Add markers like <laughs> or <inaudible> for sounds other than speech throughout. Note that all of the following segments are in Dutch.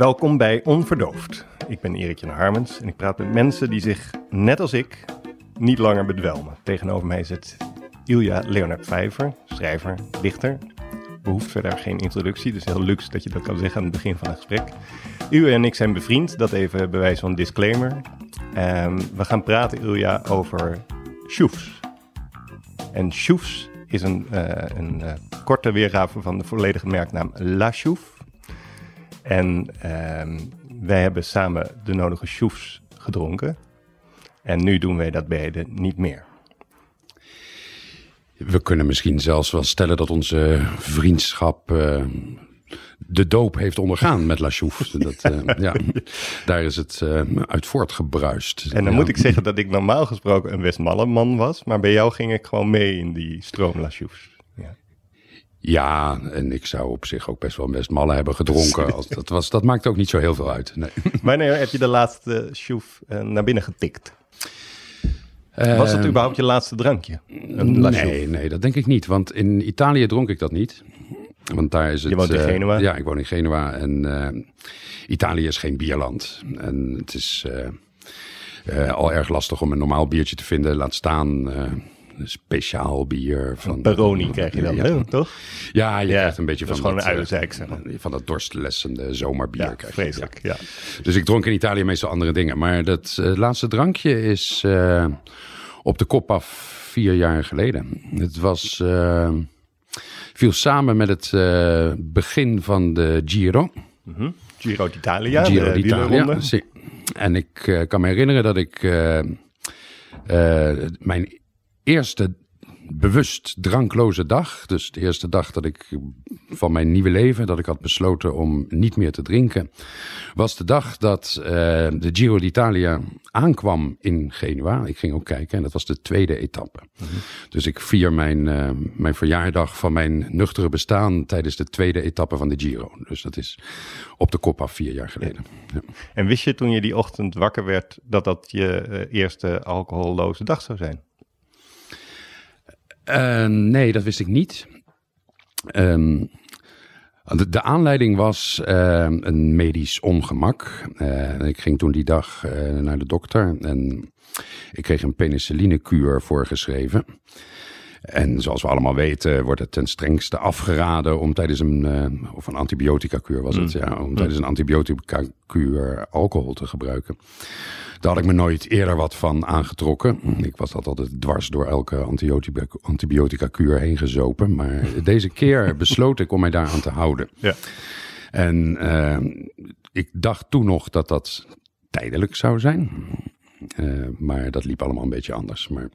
Welkom bij Onverdoofd. Ik ben Erik Jan Harmens en ik praat met mensen die zich, net als ik, niet langer bedwelmen. Tegenover mij zit Ilja Leonard Vijver, schrijver, dichter. Behoeft verder geen introductie, dus heel luxe dat je dat kan zeggen aan het begin van het gesprek. U en ik zijn bevriend, dat even bewijs van disclaimer. Um, we gaan praten, Ilja, over shoefs. En shoefs is een, uh, een uh, korte weergave van de volledige merknaam La Chouf. En uh, wij hebben samen de nodige shoefs gedronken. En nu doen wij dat beide niet meer. We kunnen misschien zelfs wel stellen dat onze vriendschap uh, de doop heeft ondergaan met La Chouf. <laughs> Dat, uh, ja, daar is het uh, uit voortgebruist. En dan ja. moet ik zeggen dat ik normaal gesproken een Westmallenman was. Maar bij jou ging ik gewoon mee in die stroom La Choufs. Ja. En ik zou op zich ook best wel Westmallen hebben gedronken. <laughs> Als dat, was, dat maakt ook niet zo heel veel uit. Nee. <laughs> Wanneer heb je de laatste Chouf uh, naar binnen getikt? Was het überhaupt je laatste drankje? nee, nee, dat denk ik niet. Want in Italië dronk ik dat niet. Want daar is het. Je woont in Genua? Uh, ja, ik woon in Genua. En uh, Italië is geen bierland. En het is uh, al erg lastig om een normaal biertje te vinden. Laat staan speciaal bier. Van Peroni krijg je dan, ja. toch? Ja, je ja, krijgt een beetje dat van gewoon dat, een uilenzeik, zeg maar. van dat dorstlessende zomerbier. Ja, krijg vreselijk, ja. Dus ik dronk in Italië meestal andere dingen. Maar dat laatste drankje is op de kop af vier jaar geleden. Het was viel samen met het begin van de Giro. -hmm. Giro d'Italia. Giro d'Italia. En ik kan me herinneren dat ik uh, mijn eerste bewust drankloze dag, dus de eerste dag dat ik van mijn nieuwe leven, dat ik had besloten om niet meer te drinken, was de dag dat uh, de Giro d'Italia aankwam in Genua. Ik ging ook kijken en dat was de tweede etappe. Dus ik vier mijn, uh, mijn verjaardag van mijn nuchtere bestaan tijdens de tweede etappe van de Giro. Dus dat is op de kop af vier jaar geleden. En wist je toen je die ochtend wakker werd dat dat je uh, eerste alcoholloze dag zou zijn? Uh, nee, dat wist ik niet. Um, de, aanleiding was uh, een medisch ongemak. Uh, ik ging toen die dag naar de dokter en ik kreeg een penicillinekuur voorgeschreven. En zoals we allemaal weten wordt het ten strengste afgeraden om tijdens een, uh, of een antibiotica-kuur was het, mm. ja, om tijdens een antibiotica-kuur alcohol te gebruiken. Daar had ik me nooit eerder wat van aangetrokken. Ik was altijd dwars door elke antibiotica-kuur heen gezopen. Maar <laughs> deze keer besloot ik om mij daaraan te houden. Ja. En uh, ik dacht toen nog dat dat tijdelijk zou zijn. Uh, maar dat liep allemaal een beetje anders. Maar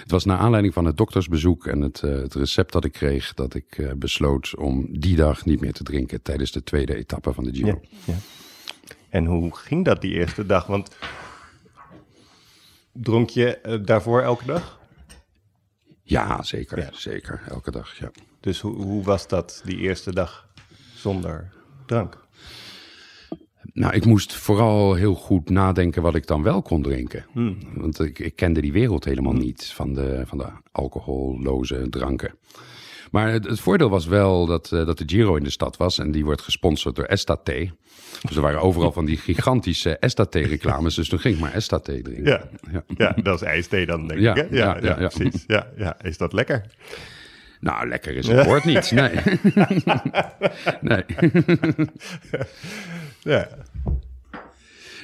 het was naar aanleiding van het doktersbezoek en het, uh, het recept dat ik kreeg, dat ik uh, besloot om die dag niet meer te drinken tijdens de tweede etappe van de Giro. Ja, ja. En hoe ging dat die eerste dag? Want dronk je daarvoor elke dag? Ja, zeker. Ja. Zeker, elke dag, ja. Dus hoe, hoe was dat die eerste dag zonder drank? Nou, ik moest vooral heel goed nadenken wat ik dan wel kon drinken. Hmm. Want ik, ik, kende die wereld helemaal niet van de, van de alcoholloze dranken. Maar het, het voordeel was wel dat, uh, dat de Giro in de stad was en die wordt gesponsord door Estate. Dus er waren overal van die gigantische Estate-reclames, dus toen ging ik maar Estate drinken. Ja, ja. ja dat is ijsthee dan, denk ja, ik. Hè? Ja, ja, ja, precies. Ja, ja. Is dat lekker? Nou, lekker is het woord niet. Nee. <laughs> nee. <laughs> ja.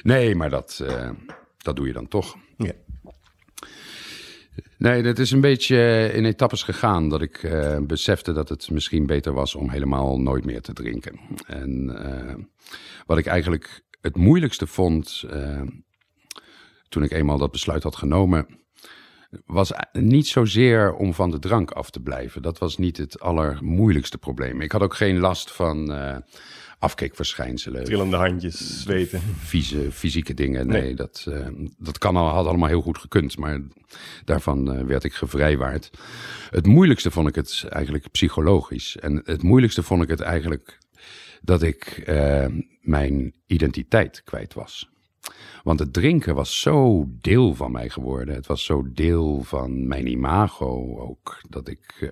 Nee, maar dat, uh, dat doe je dan toch. Ja. Nee, het is een beetje in etappes gegaan dat ik uh, besefte dat het misschien beter was om helemaal nooit meer te drinken. En uh, wat ik eigenlijk het moeilijkste vond toen ik eenmaal dat besluit had genomen, was niet zozeer om van de drank af te blijven. Dat was niet het allermoeilijkste probleem. Ik had ook geen last van afkeekverschijnselen. Trillende handjes, zweten. Vieze, fysieke dingen. Nee, nee. dat, uh, dat kan al, had allemaal heel goed gekund. Maar daarvan uh, werd ik gevrijwaard. Het moeilijkste vond ik het eigenlijk psychologisch. En het moeilijkste vond ik het eigenlijk dat ik mijn identiteit kwijt was. Want het drinken was zo deel van mij geworden. Het was zo deel van mijn imago ook. Dat ik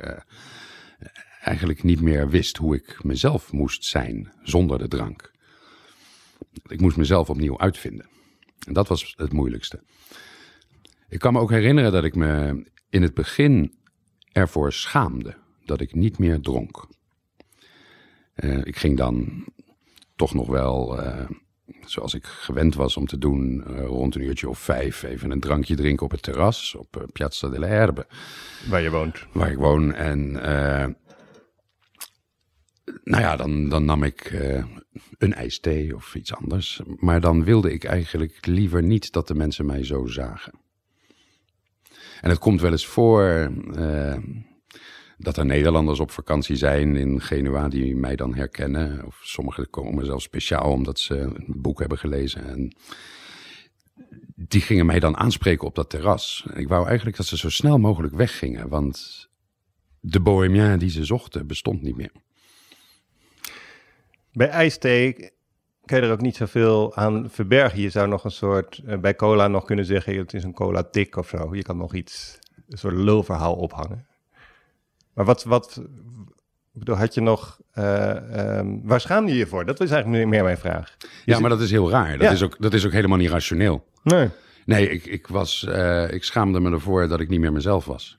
eigenlijk niet meer wist hoe ik mezelf moest zijn zonder de drank. Ik moest mezelf opnieuw uitvinden. En dat was het moeilijkste. Ik kan me ook herinneren dat ik me in het begin ervoor schaamde dat ik niet meer dronk. Uh, ik ging dan toch nog wel, uh, zoals ik gewend was om te doen, uh, rond een uurtje of vijf even een drankje drinken op het terras op Piazza delle Erbe. Waar je woont. Waar ik woon. En nou ja, dan, dan nam ik een ijsthee of iets anders. Maar dan wilde ik eigenlijk liever niet dat de mensen mij zo zagen. En het komt wel eens voor dat er Nederlanders op vakantie zijn in Genua die mij dan herkennen. Of sommigen komen zelfs speciaal omdat ze een boek hebben glezen. En die gingen mij dan aanspreken op dat terras. Ik wou eigenlijk dat ze zo snel mogelijk weggingen, want de bohemien die ze zochten bestond niet meer. Bij ijsthee kan je er ook niet zoveel aan verbergen. Je zou nog een soort, eh, bij cola nog kunnen zeggen, het is een cola tik of zo. Je kan nog iets, een soort lulverhaal ophangen. Maar wat, wat bedoel, had je nog, uh, um, waar schaamde je je voor? Dat is eigenlijk meer mijn vraag. ja, maar dat is heel raar. Dat, is ook, dat is ook helemaal niet rationeel. Nee. Nee, ik, ik, was, uh, ik schaamde me ervoor dat ik niet meer mezelf was.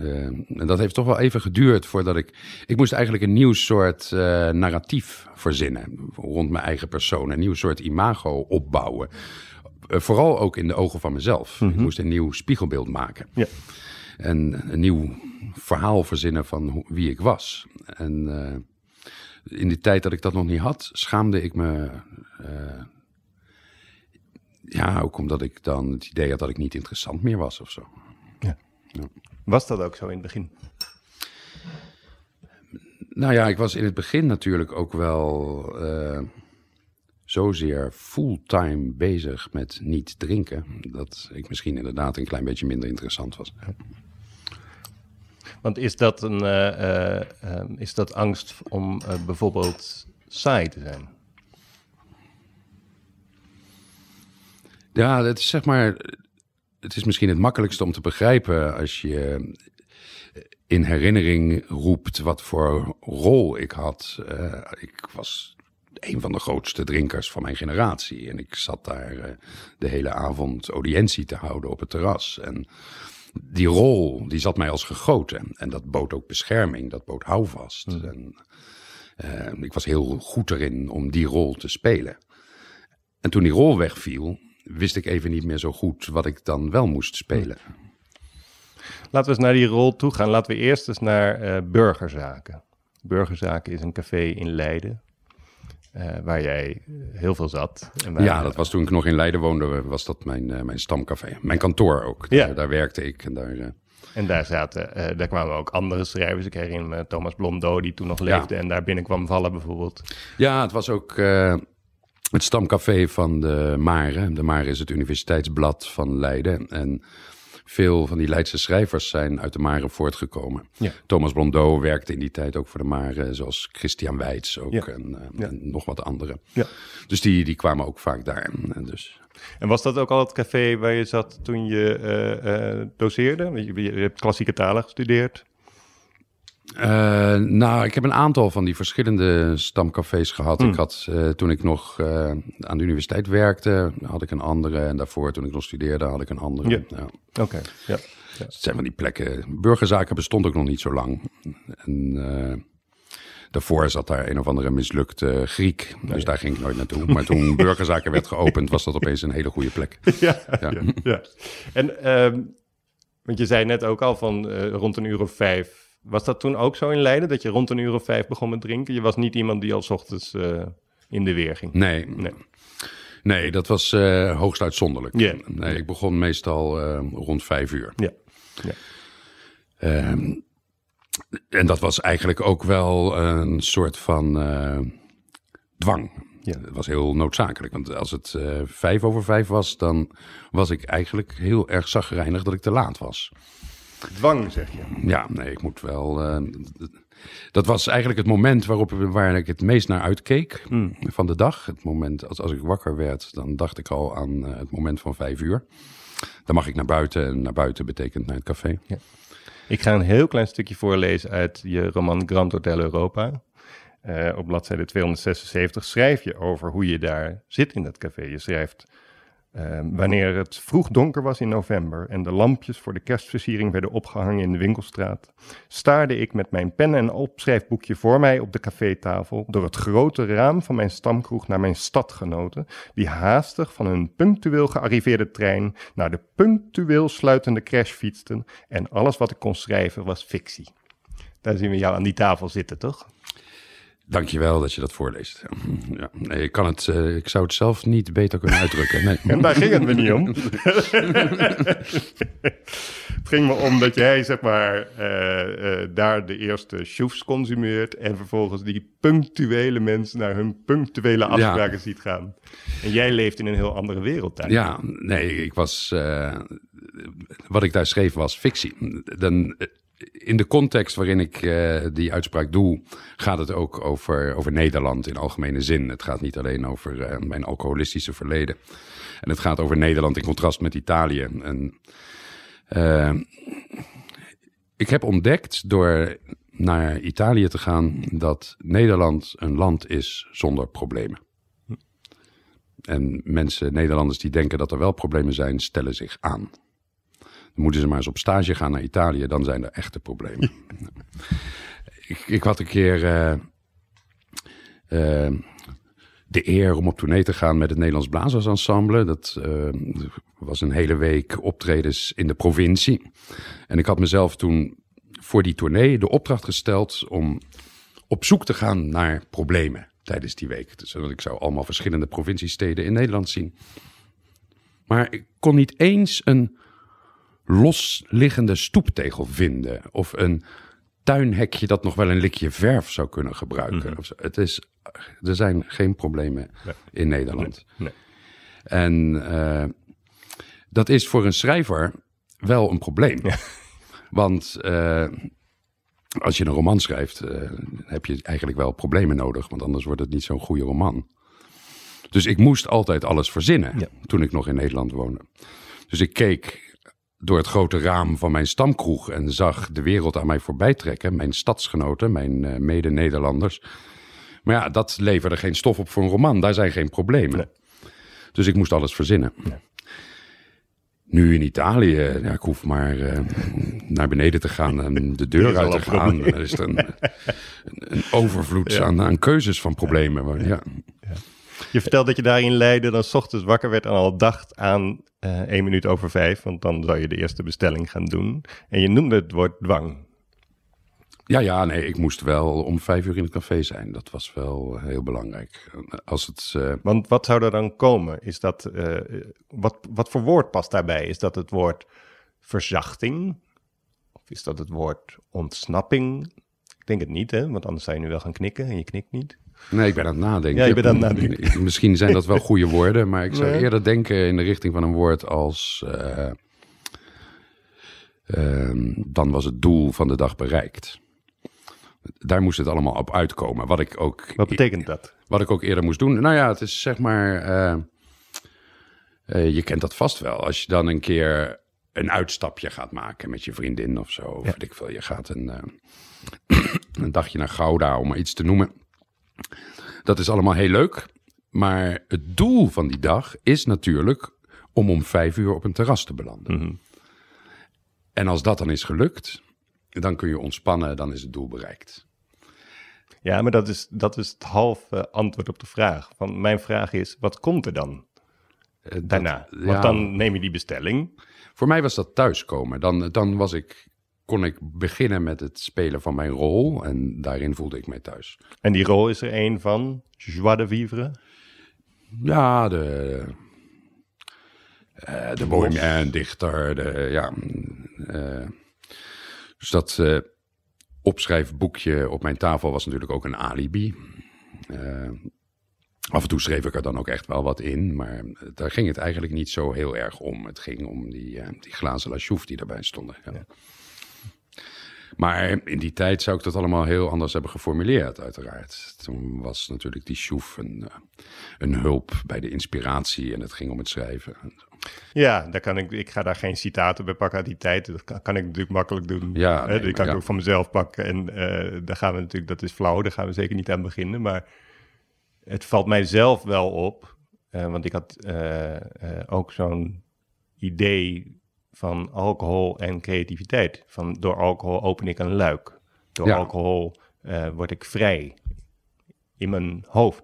Uh, en dat heeft toch wel even geduurd voordat ik. Ik moest eigenlijk een nieuw soort uh, narratief verzinnen rond mijn eigen persoon. Een nieuw soort imago opbouwen. Uh, vooral ook in de ogen van mezelf. Mm -hmm. Ik moest een nieuw spiegelbeeld maken. Ja. En een nieuw verhaal verzinnen van wie ik was. En uh, in die tijd dat ik dat nog niet had, schaamde ik me. Ja, ook omdat ik dan het idee had dat ik niet interessant meer was of zo. Ja. ja. Was dat ook zo in het begin? Nou ja, ik was in het begin natuurlijk ook wel uh, zozeer fulltime bezig met niet drinken. Dat ik misschien inderdaad een klein beetje minder interessant was. Ja. Want is dat, een, uh, uh, is dat angst om bijvoorbeeld saai te zijn? Ja, het is zeg maar. Het is misschien het makkelijkste om te begrijpen als je in herinnering roept wat voor rol ik had. ik was een van de grootste drinkers van mijn generatie. En ik zat daar de hele avond audiëntie te houden op het terras. En die rol, die zat mij als gegoten. En dat bood ook bescherming, dat bood houvast. Mm. En, uh, ik was heel goed erin om die rol te spelen. En toen die rol wegviel, wist ik even niet meer zo goed wat ik dan wel moest spelen. Laten we eens naar die rol toe gaan. Laten we eerst eens naar uh, Burgerzaken. Burgerzaken is een café in Leiden. Uh, waar jij heel veel zat. Waar, ja, dat was toen ik nog in Leiden woonde, was dat mijn, uh, mijn stamcafé. Mijn kantoor ook. Ja. Daar, daar werkte ik. En daar, en daar zaten, daar kwamen ook andere schrijvers. Ik herinner me Thomas Blomdo, die toen nog leefde ja. en daar binnen kwam vallen bijvoorbeeld. Ja, het was ook het stamcafé van de Mare. De Mare is het universiteitsblad van Leiden. En veel van die Leidse schrijvers zijn uit de Mare voortgekomen. Ja. Thomas Blondeau werkte in die tijd ook voor de Mare, zoals Christian Weitz ook ja. en, ja. nog wat anderen. Ja. Dus die, die kwamen ook vaak daar. En, dus. en was dat ook al het café waar je zat toen je uh, uh, doseerde? Je, je, hebt klassieke talen gestudeerd. Uh, nou, ik heb een aantal van die verschillende stamcafés gehad. Hmm. Ik had uh, toen ik nog uh, aan de universiteit werkte, had ik een andere. En daarvoor, toen ik nog studeerde, had ik een andere. Ja. Ja. Oké, okay. ja. ja. Het zijn van die plekken. Burgerzaken bestond ook nog niet zo lang. En daarvoor zat daar een of andere mislukte Griek. Dus Nee. daar ging ik nooit naartoe. Maar toen Burgerzaken werd geopend, was dat <laughs> opeens een hele goede plek. ja, Ja. ja. En, um, want je zei net ook al van rond een uur of vijf. Was dat toen ook zo in Leiden, dat je rond een uur of vijf begon met drinken? Je was niet iemand die al 's ochtends uh, in de weer ging? Nee, Nee. nee dat was uh, hoogst uitzonderlijk. Nee, ik begon meestal uh, rond vijf uur. Ja. ja. Ehm, en dat was eigenlijk ook wel een soort van dwang. Ja. Het was heel noodzakelijk, want als het uh, vijf over vijf was, dan was ik eigenlijk heel erg zagrijnig dat ik te laat was. Dwang, zeg je? Ja, nee, ik moet wel. Uh, dat was eigenlijk het moment waarop waar ik het meest naar uitkeek Hmm. van de dag. Het moment als, als ik wakker werd, dan dacht ik al aan uh, het moment van vijf uur. Dan mag ik naar buiten en naar buiten betekent naar het café. Ja. Ik ga een heel klein stukje voorlezen uit je roman Grand Hotel Europa. Uh, op bladzijde 276 schrijf je over hoe je daar zit in dat café. Je schrijft uh, wanneer het vroeg donker was in november en de lampjes voor de kerstversiering werden opgehangen in de winkelstraat, staarde ik met mijn pen en opschrijfboekje voor mij op de cafétafel door het grote raam van mijn stamkroeg naar mijn stadgenoten, die haastig van hun punctueel gearriveerde trein naar de punctueel sluitende crash fietsten en alles wat ik kon schrijven was fictie. Daar zien we jou aan die tafel zitten, toch? Dankjewel dat je dat voorleest. <laughs> Ja, nee, ik, kan het, uh, ik zou het zelf niet beter kunnen uitdrukken. Nee. En daar ging het me niet om. <laughs> het ging me om dat jij, zeg maar, uh, uh, daar de eerste shoefs consumeert... en vervolgens die punctuele mensen naar hun punctuele afspraken ja. ziet gaan. En jij leeft in een heel andere wereld daar. Ja, nee, ik was... wat ik daar schreef was fictie. Dan in de context waarin ik uh, die uitspraak doe, gaat het ook over, over Nederland in algemene zin. Het gaat niet alleen over uh, mijn alcoholistische verleden. En het gaat over Nederland in contrast met Italië. En, uh, ik heb ontdekt door naar Italië te gaan dat Nederland een land is zonder problemen. En mensen, Nederlanders die denken dat er wel problemen zijn, stellen zich aan moeten ze maar eens op stage gaan naar Italië, dan zijn er echte problemen. <laughs> ik, ik, had een keer uh, uh, de eer om op tournee te gaan met het Nederlands Blazersensemble. Dat uh, was een hele week optredens in de provincie. En ik had mezelf toen voor die tournee de opdracht gesteld om op zoek te gaan naar problemen tijdens die week. Dus ik zou allemaal verschillende provinciesteden in Nederland zien. Maar ik kon niet eens een losliggende stoeptegel vinden. Of een tuinhekje dat nog wel een likje verf zou kunnen gebruiken. Mhm. Het is, er zijn geen problemen in Nederland. Nee. En uh, dat is voor een schrijver wel een probleem. Want uh, als je een roman schrijft, uh, heb je eigenlijk wel problemen nodig. Want anders wordt het niet zo'n goede roman. Dus ik moest altijd alles verzinnen ja. toen ik nog in Nederland woonde. Dus ik keek door het grote raam van mijn stamkroeg en zag de wereld aan mij voorbij trekken. Mijn stadsgenoten, mijn uh, mede-Nederlanders. Maar ja, dat leverde geen stof op voor een roman. Daar zijn geen problemen. Dus ik moest alles verzinnen. Nu in Italië, ja, ik hoef maar uh, naar beneden te gaan en <laughs> de deur uit te gaan. Er is een, een overvloed ja. aan, aan, keuzes van problemen. Maar, ja. Je vertelt dat je daarin Leiden dan s ochtends wakker werd en al dacht aan uh, één minuut over vijf, want dan zou je de eerste bestelling gaan doen. En je noemde het woord dwang. Ja, ja, nee, ik moest wel om vijf uur in het café zijn. Dat was wel heel belangrijk. Als het, uh... Want wat zou er dan komen? Is dat, uh, wat, wat voor woord past daarbij? Is dat het woord verzachting? Of is dat het woord ontsnapping? Ik denk het niet, hè? Want anders zou je nu wel gaan knikken en je knikt niet. Nee, ik ben aan het nadenken. Ja, je bent aan het nadenken. Misschien zijn dat wel goede woorden, maar ik zou eerder denken in de richting van een woord als. Uh, uh, dan was het doel van de dag bereikt. Daar moest het allemaal op uitkomen. Wat ik ook. Wat betekent dat? Wat ik ook eerder moest doen. Nou ja, het is zeg maar. Uh, je kent dat vast wel. Als je dan een keer een uitstapje gaat maken met je vriendin of zo. Of weet ik veel. Je gaat een, <clears throat> een dagje naar Gouda om maar iets te noemen. Dat is allemaal heel leuk. Maar het doel van die dag is natuurlijk om om vijf uur op een terras te belanden. Mm -hmm. En als dat dan is gelukt, dan kun je ontspannen, dan is het doel bereikt. Ja, maar dat is, dat is het half uh, antwoord op de vraag. Van mijn vraag is, wat komt er dan uh, daarna? Dat, Want ja, dan neem je die bestelling. Voor mij was dat thuiskomen. Dan, dan was ik kon ik beginnen met het spelen van mijn rol. En daarin voelde ik mij thuis. En die rol is er een van joie de vivre? Ja, de, uh, de bohemian, dichter. De, ja, uh, dus dat uh, opschrijfboekje op mijn tafel was natuurlijk ook een alibi. af en toe schreef ik er dan ook echt wel wat in, maar daar ging het eigenlijk niet zo heel erg om. Het ging om die, die glazen lachouf die erbij stonden. Ja. Ja. Maar in die tijd zou ik dat allemaal heel anders hebben geformuleerd, uiteraard. Toen was natuurlijk die sjoef een, eh, een hulp bij de inspiratie en het ging om het schrijven. Ja, daar kan ik, ik ga daar geen citaten bij pakken uit die tijd. Dat kan, kan ik natuurlijk makkelijk doen. Ja, nee, die kan ja. ik ook van mezelf pakken. En eh, daar gaan we natuurlijk, dat is flauw, daar gaan we zeker niet aan beginnen. Maar het valt mij zelf wel op, eh, want ik had ook zo'n idee van alcohol en creativiteit. Van door alcohol open ik een luik. Door Ja. alcohol eh, word ik vrij in mijn hoofd.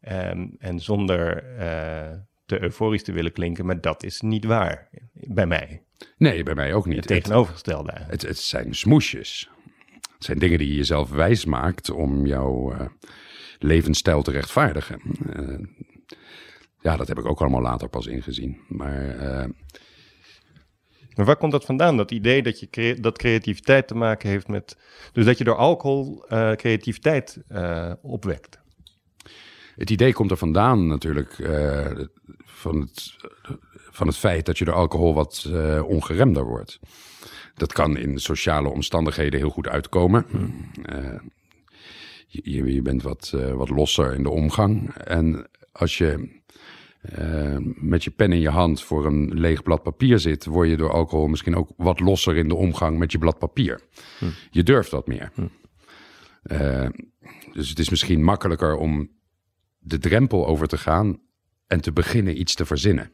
Ehm, en zonder eh, te euforisch te willen klinken, maar dat is niet waar bij mij. Nee, bij mij ook niet. Het tegenovergestelde het, het zijn smoesjes. Het zijn dingen die je jezelf wijs maakt om jouw eh, levensstijl te rechtvaardigen. Ja, dat heb ik ook allemaal later pas ingezien. Maar Maar waar komt dat vandaan? Dat idee dat, je crea- dat creativiteit te maken heeft met... Dus dat je door alcohol eh, creativiteit eh, opwekt. Het idee komt er vandaan natuurlijk eh, van, het, van het feit dat je door alcohol wat ongeremder wordt. Dat kan in sociale omstandigheden heel goed uitkomen. Eh, je, je- bent wat, wat losser in de omgang. En als je eh, met je pen in je hand voor een leeg blad papier zit, word je door alcohol misschien ook wat losser in de omgang met je blad papier. Je durft wat meer. Eh, dus het is misschien makkelijker om de drempel over te gaan en te beginnen iets te verzinnen.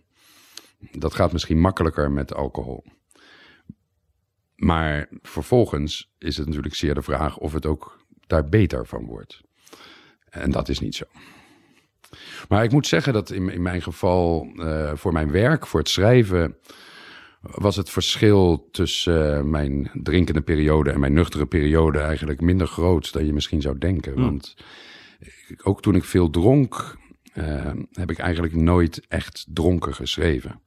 Dat gaat misschien makkelijker met alcohol. Maar vervolgens is het natuurlijk zeer de vraag of het ook daar beter van wordt. En dat is niet zo. Maar ik moet zeggen dat in, in mijn geval, eh, voor mijn werk, voor het schrijven, was het verschil tussen eh, mijn drinkende periode en mijn nuchtere periode eigenlijk minder groot dan je misschien zou denken. Want ik- ook toen ik veel dronk, eh, heb ik eigenlijk nooit echt dronken geschreven.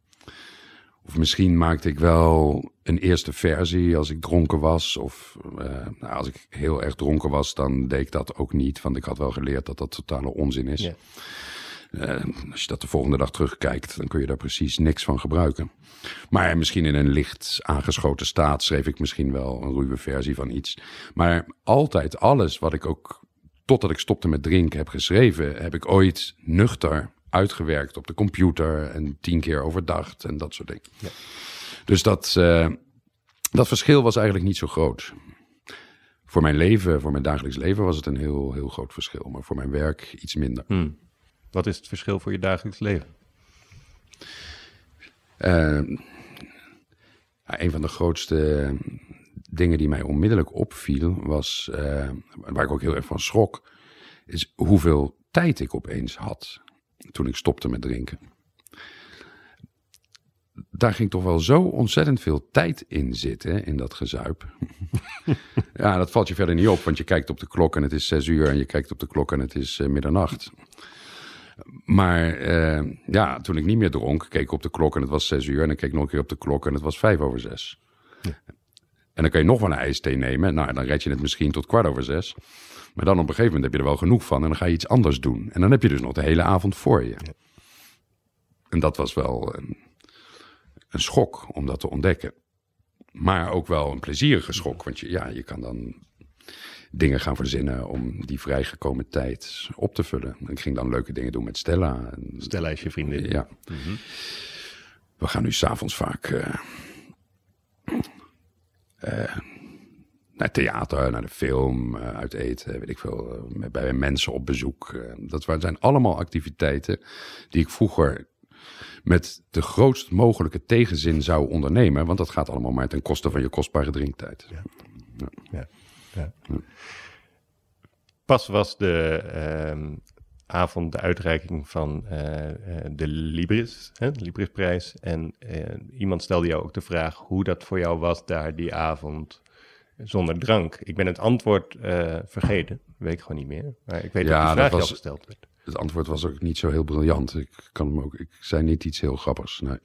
Of misschien maakte ik wel een eerste versie als ik dronken was. Of eh, nou, als ik heel erg dronken was, dan deed ik dat ook niet. Want ik had wel geleerd dat dat totale onzin is. Eh, als je dat de volgende dag terugkijkt, dan kun je daar precies niks van gebruiken. Maar misschien in een licht aangeschoten staat schreef ik misschien wel een ruwe versie van iets. Maar altijd alles wat ik ook totdat ik stopte met drinken heb geschreven, heb ik ooit nuchter uitgewerkt op de computer en tien keer overdacht en dat soort dingen. Dus dat, eh, dat verschil was eigenlijk niet zo groot. Voor mijn leven, voor mijn dagelijks leven was het een heel, heel groot verschil. Maar voor mijn werk iets minder. Wat is het verschil voor je dagelijks leven? Ja, een van de grootste dingen die mij onmiddellijk opviel was, eh, waar ik ook heel erg van schrok, is hoeveel tijd ik opeens had toen ik stopte met drinken. Daar ging toch wel zo ontzettend veel tijd in zitten, in dat gezuip. <laughs> ja, dat valt je verder niet op, want je kijkt op de klok en het is zes uur en je kijkt op de klok en het is eh, middernacht. Maar eh, ja, toen ik niet meer dronk, keek ik op de klok en het was zes uur. En dan keek ik nog een keer op de klok en het was vijf over zes. En dan kan je nog wel een ijsthee nemen. Nou, dan red je het misschien tot kwart over zes. Maar dan op een gegeven moment heb je er wel genoeg van en dan ga je iets anders doen. En dan heb je dus nog de hele avond voor je. En dat was wel een, een schok om dat te ontdekken. Maar ook wel een plezierige schok. Want je, ja, je kan dan dingen gaan verzinnen om die vrijgekomen tijd op te vullen. Ik ging dan leuke dingen doen met Stella. En, Stella is je vriendin. ja. We gaan nu s'avonds vaak eh, eh, naar theater, naar de film, eh, uit eten, weet ik veel. eh, met- bij mensen op bezoek. Eh, dat zijn allemaal activiteiten die ik vroeger met de grootst mogelijke tegenzin zou ondernemen. Want dat gaat allemaal maar ten koste van je kostbare drinktijd. Ja. Ja. Pas was de ehm, avond de uitreiking van de Libris, hè, de Librisprijs. En iemand stelde jou ook de vraag hoe dat voor jou was daar die avond zonder drank. Ik ben het antwoord eh, vergeten, weet ik gewoon niet meer. Maar ik weet Ja, dat die vraag dat was- gesteld werd. Het antwoord was ook niet zo heel briljant. Ik, kan hem ook, ik zei niet iets heel grappigs. Nee.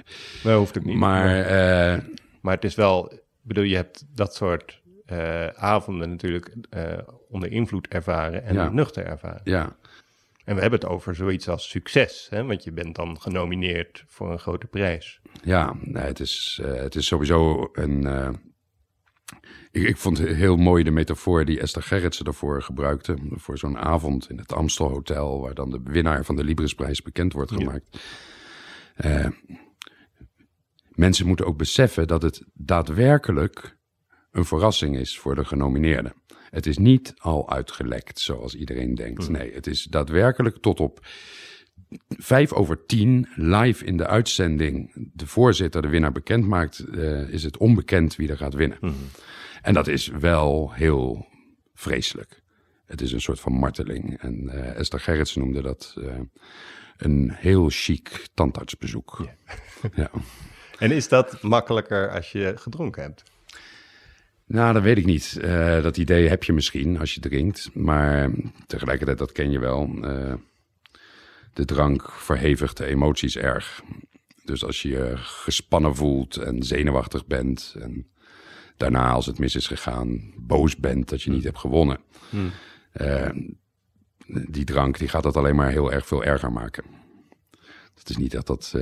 Dat hoeft ook niet. Maar eh, Maar het is wel, ik bedoel, je hebt dat soort eh, avonden natuurlijk onder invloed ervaren en Ja. nuchter ervaren. ja, En we hebben het over zoiets als succes, hè? want je bent dan genomineerd voor een grote prijs. Ja, nee, het, is, het is sowieso een, ik, ik vond heel mooi de metafoor die Esther Gerritsen daarvoor gebruikte. Voor zo'n avond in het Amstel Hotel, waar dan de winnaar van de Librisprijs bekend wordt gemaakt. Uh, mensen moeten ook beseffen dat het daadwerkelijk een verrassing is voor de genomineerden. Het is niet al uitgelekt zoals iedereen denkt. Nee, het is daadwerkelijk tot op vijf over tien live in de uitzending de voorzitter de winnaar bekend maakt, uh, is het onbekend wie er gaat winnen. Hmm. En dat is wel heel vreselijk. Het is een soort van marteling. En uh, Esther Gerritsen noemde dat uh, een heel chic tandartsbezoek. <laughs> ja. En is dat makkelijker als je gedronken hebt? Nou, dat weet ik niet. Dat idee heb je misschien als je drinkt. Maar tegelijkertijd, dat ken je wel. De drank verhevigt de emoties erg. Dus als je je gespannen voelt en zenuwachtig bent... en daarna, als het mis is gegaan, boos bent dat je niet hebt gewonnen... Hmm. Uh, die drank die gaat dat alleen maar heel erg veel erger maken. Het is niet dat dat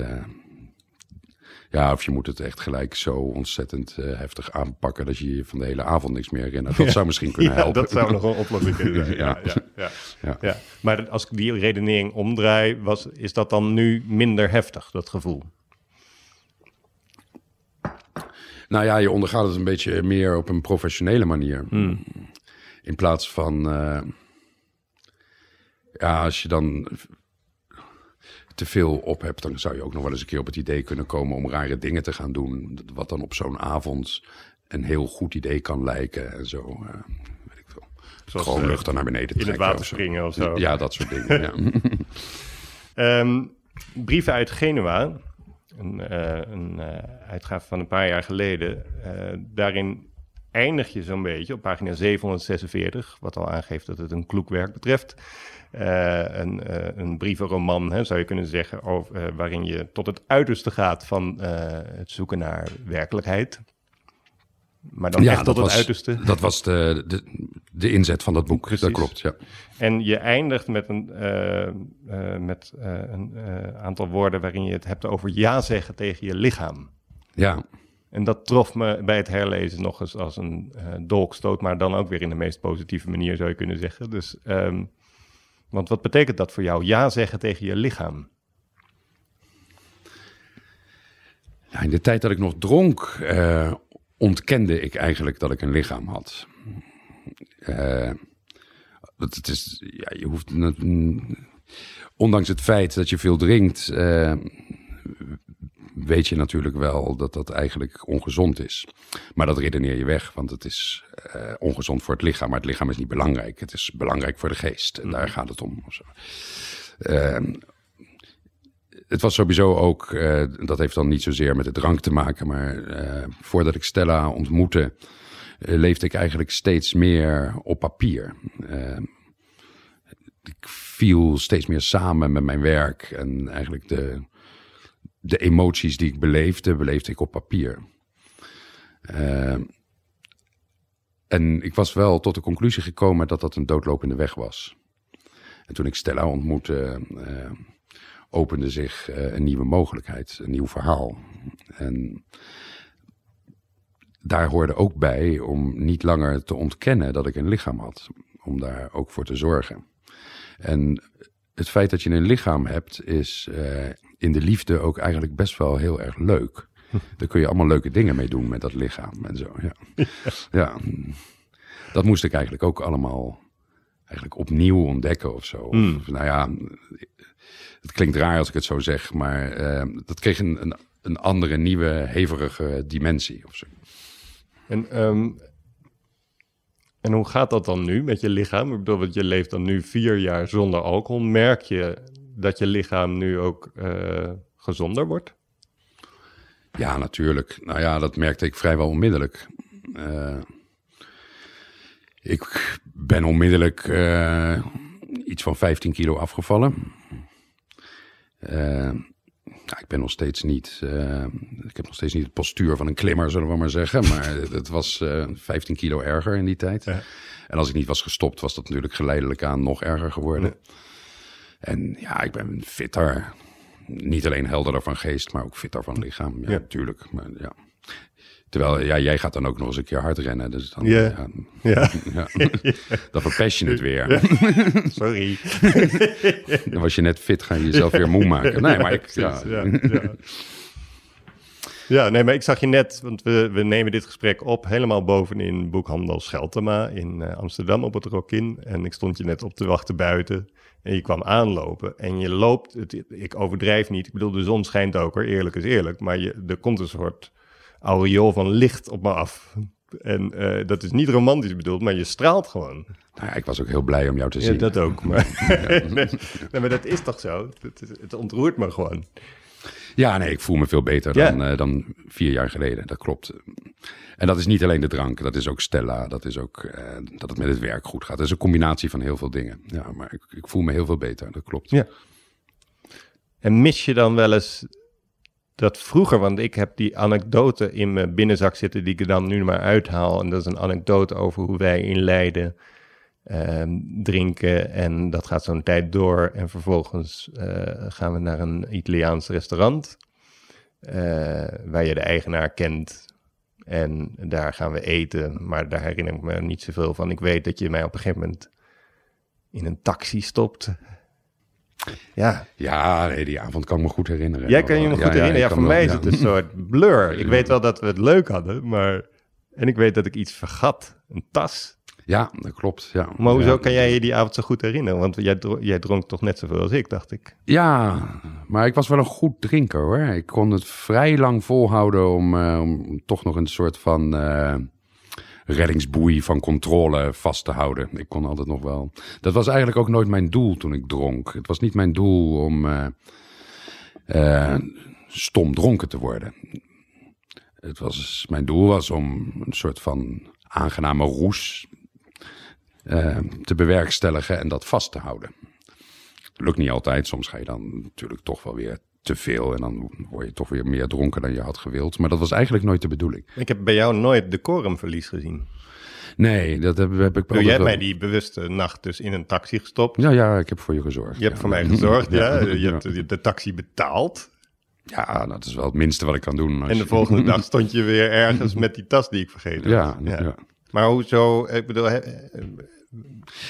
ja, of je moet het echt gelijk zo ontzettend uh, heftig aanpakken dat je je van de hele avond niks meer herinnert. Dat zou misschien kunnen <laughs> helpen. dat zou nog een oplossing kunnen zijn. <laughs> ja. Ja, ja, ja, Maar als ik die redenering omdraai, was, is dat dan nu minder heftig, dat gevoel? Nou ja, je ondergaat het een beetje meer op een professionele manier. Hmm. In plaats van. Uh, ja, als je dan te veel op hebt, dan zou je ook nog wel eens een keer op het idee kunnen komen om rare dingen te gaan doen. Wat dan op zo'n avond een heel goed idee kan lijken en zo. Uh, weet ik veel. Zoals, Gewoon lucht dan naar beneden trekken. In het water springen of zo. Ja, dat soort dingen. ja. um, <laughs> brieven uit Genua. Een, uh, een uh, uitgave van een paar jaar geleden. daarin eindig je zo'n beetje op pagina 746, wat al aangeeft dat het een kloek werk betreft. Uh, een, uh, een brievenroman, hè, zou je kunnen zeggen, over, uh, waarin je tot het uiterste gaat van het zoeken naar werkelijkheid. Maar dan ja, echt tot het uiterste. Dat was de, de, de inzet van dat boek, Precies. dat klopt, ja. En je eindigt met een, met, een aantal woorden waarin je het hebt over ja zeggen tegen je lichaam. Ja. En dat trof me bij het herlezen nog eens als een dolkstoot, maar dan ook weer in de meest positieve manier zou je kunnen zeggen. Dus um, want wat betekent dat voor jou? Ja zeggen tegen je lichaam. Ja, in de tijd dat ik nog dronk, uh, ontkende ik eigenlijk dat ik een lichaam had. Uh, het is, ja, je hoeft, ondanks het feit dat je veel drinkt, uh, weet je natuurlijk wel dat dat eigenlijk ongezond is. Maar dat redeneer je weg, want het is uh, ongezond voor het lichaam. Maar het lichaam is niet belangrijk. Het is belangrijk voor de geest. En daar mhm. gaat het om. Uh, het was sowieso ook, uh, dat heeft dan niet zozeer met de drank te maken, maar uh, voordat ik Stella ontmoette, leefde ik eigenlijk steeds meer op papier. ik viel steeds meer samen met mijn werk en eigenlijk de, de emoties die ik beleefde, beleefde ik op papier. Uh, en ik was wel tot de conclusie gekomen dat dat een doodlopende weg was. En toen ik Stella ontmoette, uh, opende zich uh, een nieuwe mogelijkheid, een nieuw verhaal. En daar hoorde ook bij om niet langer te ontkennen dat ik een lichaam had. Om daar ook voor te zorgen. En het feit dat je een lichaam hebt, is in de liefde ook eigenlijk best wel heel erg leuk. <laughs> Daar kun je allemaal leuke dingen mee doen met dat lichaam en zo. Ja. ja. Dat moest ik eigenlijk ook allemaal eigenlijk opnieuw ontdekken of zo. Mm. nou ja, het klinkt raar als ik het zo zeg, maar uh, dat kreeg een, een, een, andere, nieuwe, hevige dimensie of zo. En, um, en hoe gaat dat dan nu met je lichaam? Ik bedoel, want je leeft dan nu vier jaar zonder alcohol. Merk je dat je lichaam nu ook uh, gezonder wordt? Ja, natuurlijk. Nou ja, dat merkte ik vrijwel onmiddellijk. Uh, ik ben onmiddellijk uh, iets van 15 kilo afgevallen. Ik ben nog steeds niet. Ik heb nog steeds niet het postuur van een klimmer, zullen we maar zeggen. Maar <laughs> het was 15 kilo erger in die tijd. Ja. En als ik niet was gestopt, was dat natuurlijk geleidelijk aan nog erger geworden. Ja. En ja, ik ben fitter niet alleen helderder van geest, maar ook fitter van lichaam. Ja, natuurlijk. Maar ja. Terwijl ja, jij gaat dan ook nog eens een keer hard rennen. Dus dan, Ja. ja, Ja, <laughs> dan verpest je het weer. <laughs> sorry. <laughs> Dan was je net fit, ga je jezelf weer moe maken. Nee, maar ik, ja, Precies, ja, ja. Ja, nee, maar ik zag je net, want we, we nemen dit gesprek op helemaal bovenin boekhandel Scheltema in eh, Amsterdam op het Rokin. En ik stond je net op te wachten buiten en je kwam aanlopen. En je loopt, het, ik overdrijf niet, ik bedoel de zon schijnt ook er, eerlijk is eerlijk. Maar je, er komt een soort aureool van licht op me af. En eh, dat is niet romantisch bedoeld, maar je straalt gewoon. Nou ja, ik was ook heel blij om jou te Ja, zien. dat ook. Maar, <laughs> <laughs> nee, maar dat is toch zo? Het, het ontroert me gewoon. Ja, nee, ik voel me veel beter Ja. dan, eh, dan vier jaar geleden. Dat klopt. En dat is niet alleen de drank, dat is ook Stella, dat is ook eh, dat het met het werk goed gaat. Dat is een combinatie van heel veel dingen. Ja, maar ik, ik voel me heel veel beter, dat klopt. Ja. En mis je dan wel eens dat vroeger, want ik heb die anekdote in mijn binnenzak zitten die ik er dan nu maar uithaal. En dat is een anekdote over hoe wij in Leiden drinken en dat gaat zo'n tijd door. En vervolgens eh, gaan we naar een Italiaans restaurant eh, waar je de eigenaar kent. En daar gaan we eten, maar daar herinner ik me niet zoveel van. Ik weet dat je mij op een gegeven moment in een taxi stopt. Ja, Ja, nee, die avond kan ik me goed herinneren. Jij kan je me Ja, goed ja, herinneren. Ja, ik voor mij is het ja. een soort blur. Ik weet wel dat we het leuk hadden, maar... En ik weet dat ik iets vergat. Een tas. Ja, dat klopt. Ja. Maar hoezo ja. kan jij je die avond zo goed herinneren? Want jij, jij dronk toch net zoveel als ik, dacht ik. Ja, maar ik was wel een goed drinker hoor. Ik kon het vrij lang volhouden om, eh, om toch nog een soort van eh, reddingsboei van controle vast te houden. Ik kon altijd nog wel. Dat was eigenlijk ook nooit mijn doel toen ik dronk. Het was niet mijn doel om eh, stom dronken te worden. Het was, mijn doel was om een soort van aangename roes eh, te bewerkstelligen en dat vast te houden. Lukt niet altijd. Soms ga je dan natuurlijk toch wel weer te veel. En dan word je toch weer meer dronken dan je had gewild. Maar dat was eigenlijk nooit de bedoeling. Ik heb bij jou nooit decorumverlies gezien. Nee, dat heb, heb ik jij hebt wel- mij die bewuste nacht dus in een taxi gestopt. Ja, ja, ik heb voor je gezorgd. Je hebt ja. voor mij gezorgd, <laughs> ja. Je Ja. hebt de, taxi betaald. Ja, dat is wel het minste wat ik kan doen. als En de volgende dag <laughs> stond je weer ergens met die tas die ik vergeten Ja, was. ja. Maar hoezo, ik bedoel, hè,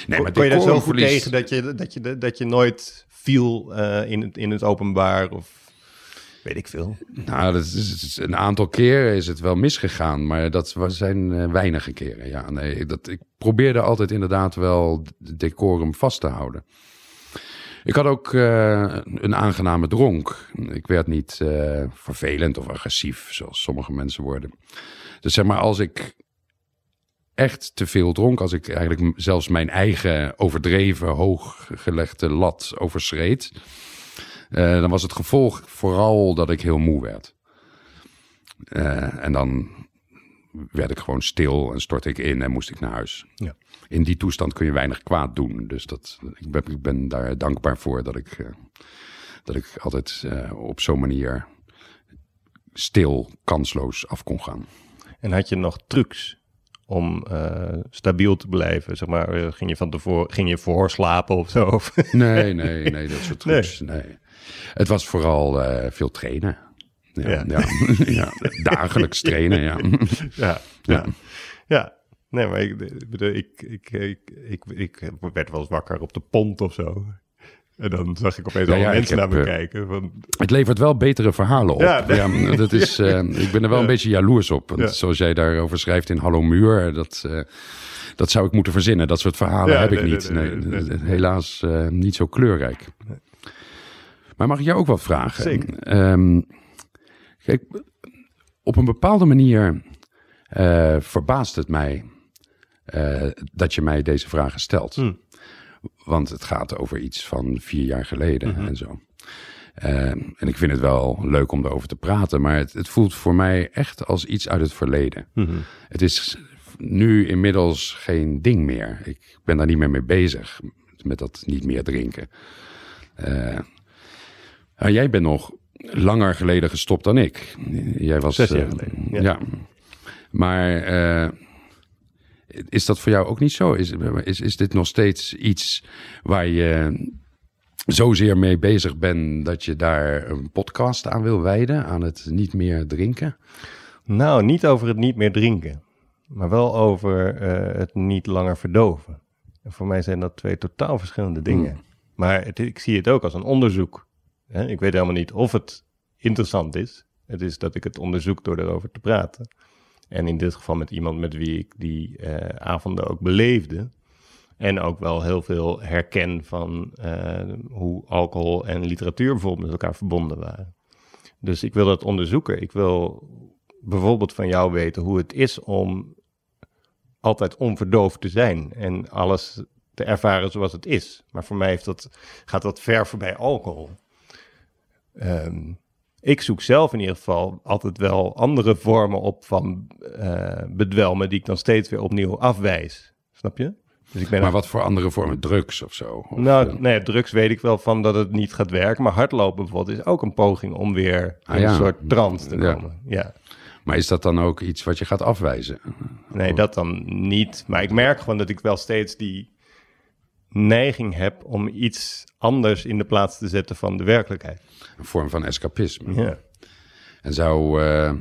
Nee, maar kon je daar zo goed tegen dat je, dat je, dat je nooit viel eh, in, het, in het openbaar of weet ik veel? Nou, dat is, een aantal keren is het wel misgegaan, maar dat zijn eh, weinige keren. Ja, nee, dat, ik probeerde altijd inderdaad wel het decorum vast te houden. Ik had ook eh, een aangename dronk. Ik werd niet eh, vervelend of agressief, zoals sommige mensen worden. Dus zeg maar, als ik echt te veel dronk, als ik eigenlijk zelfs mijn eigen overdreven hooggelegde lat overschreed, eh, dan was het gevolg vooral dat ik heel moe werd. Eh, en dan werd ik gewoon stil en stortte ik in en moest ik naar huis. Ja. In die toestand kun je weinig kwaad doen. Dus dat, ik, ben, ik ben daar dankbaar voor dat ik, eh, dat ik altijd op zo'n manier stil, kansloos af kon gaan. En had je nog trucs om eh, stabiel te blijven? Zeg maar, eh, ging je van tevoren ging je voorslapen of zo? <laughs> Nee, nee, nee, dat soort trucs. Nee. Het was vooral eh, veel trainen. Ja, Ja. ja. <laughs> ja, dagelijks trainen, ja. ja, ja, ja. Nee, maar ik, ik, bedoel, ik, ik, ik, ik, ik werd wel eens wakker op de pont of zo. En dan zag ik opeens Ja, alle ja, mensen naar me eh, kijken. Van, Het levert wel betere verhalen op. Ja, nee. <laughs> dat is, <laughs> eh, ik ben er wel een beetje jaloers op. Want. Zoals jij daarover schrijft in Hallo Muur, dat, eh, dat zou ik moeten verzinnen. Dat soort verhalen heb ik niet. nee. Helaas niet zo kleurrijk. Maar mag ik jou ook wat vragen? Zeker. Ehm, kijk, op een bepaalde manier verbaast het mij dat je mij deze vragen stelt. Hm. Want het gaat over iets van vier jaar geleden Mhm. en zo. Eh, en ik vind het wel leuk om erover te praten, maar het, het voelt voor mij echt als iets uit het verleden. Mhm. Het is nu inmiddels geen ding meer. Ik ben daar niet meer mee bezig met dat niet meer drinken. Eh, nou, jij bent nog langer geleden gestopt dan ik. Jij was Zes jaar eh, geleden, Ja. ja. maar is dat voor jou ook niet zo? Is, is, is dit nog steeds iets waar je zozeer mee bezig bent dat je daar een podcast aan wil wijden, aan het niet meer drinken? Nou, niet over het niet meer drinken, maar wel over eh, het niet langer verdoven. En voor mij zijn dat twee totaal verschillende dingen. Hmm. Maar het, ik zie het ook als een onderzoek. Ik weet helemaal niet of het interessant is. Het is dat ik het onderzoek door erover te praten. En in dit geval met iemand met wie ik die eh, avonden ook beleefde. En ook wel heel veel herken van eh, hoe alcohol en literatuur bijvoorbeeld met elkaar verbonden waren. Dus ik wil dat onderzoeken. Ik wil bijvoorbeeld van jou weten hoe het is om altijd onverdoofd te zijn en alles te ervaren zoals het is. Maar voor mij heeft dat, gaat dat ver voorbij alcohol. Ehm, ik zoek zelf in ieder geval altijd wel andere vormen op van eh, bedwelmen die ik dan steeds weer opnieuw afwijs. Snap je? Dus ik ben Maar wat voor andere vormen? Drugs of zo? Of, nou, eh, nee, drugs weet ik wel van dat het niet gaat werken. Maar hardlopen bijvoorbeeld is ook een poging om weer Ah, in ja. een soort trance te komen. Ja. Maar is dat dan ook iets wat je gaat afwijzen? Nee, dat dan niet. Maar ik merk gewoon dat ik wel steeds die neiging heb om iets anders in de plaats te zetten van de werkelijkheid. Een vorm van escapisme. Ja. En zou eh, eh,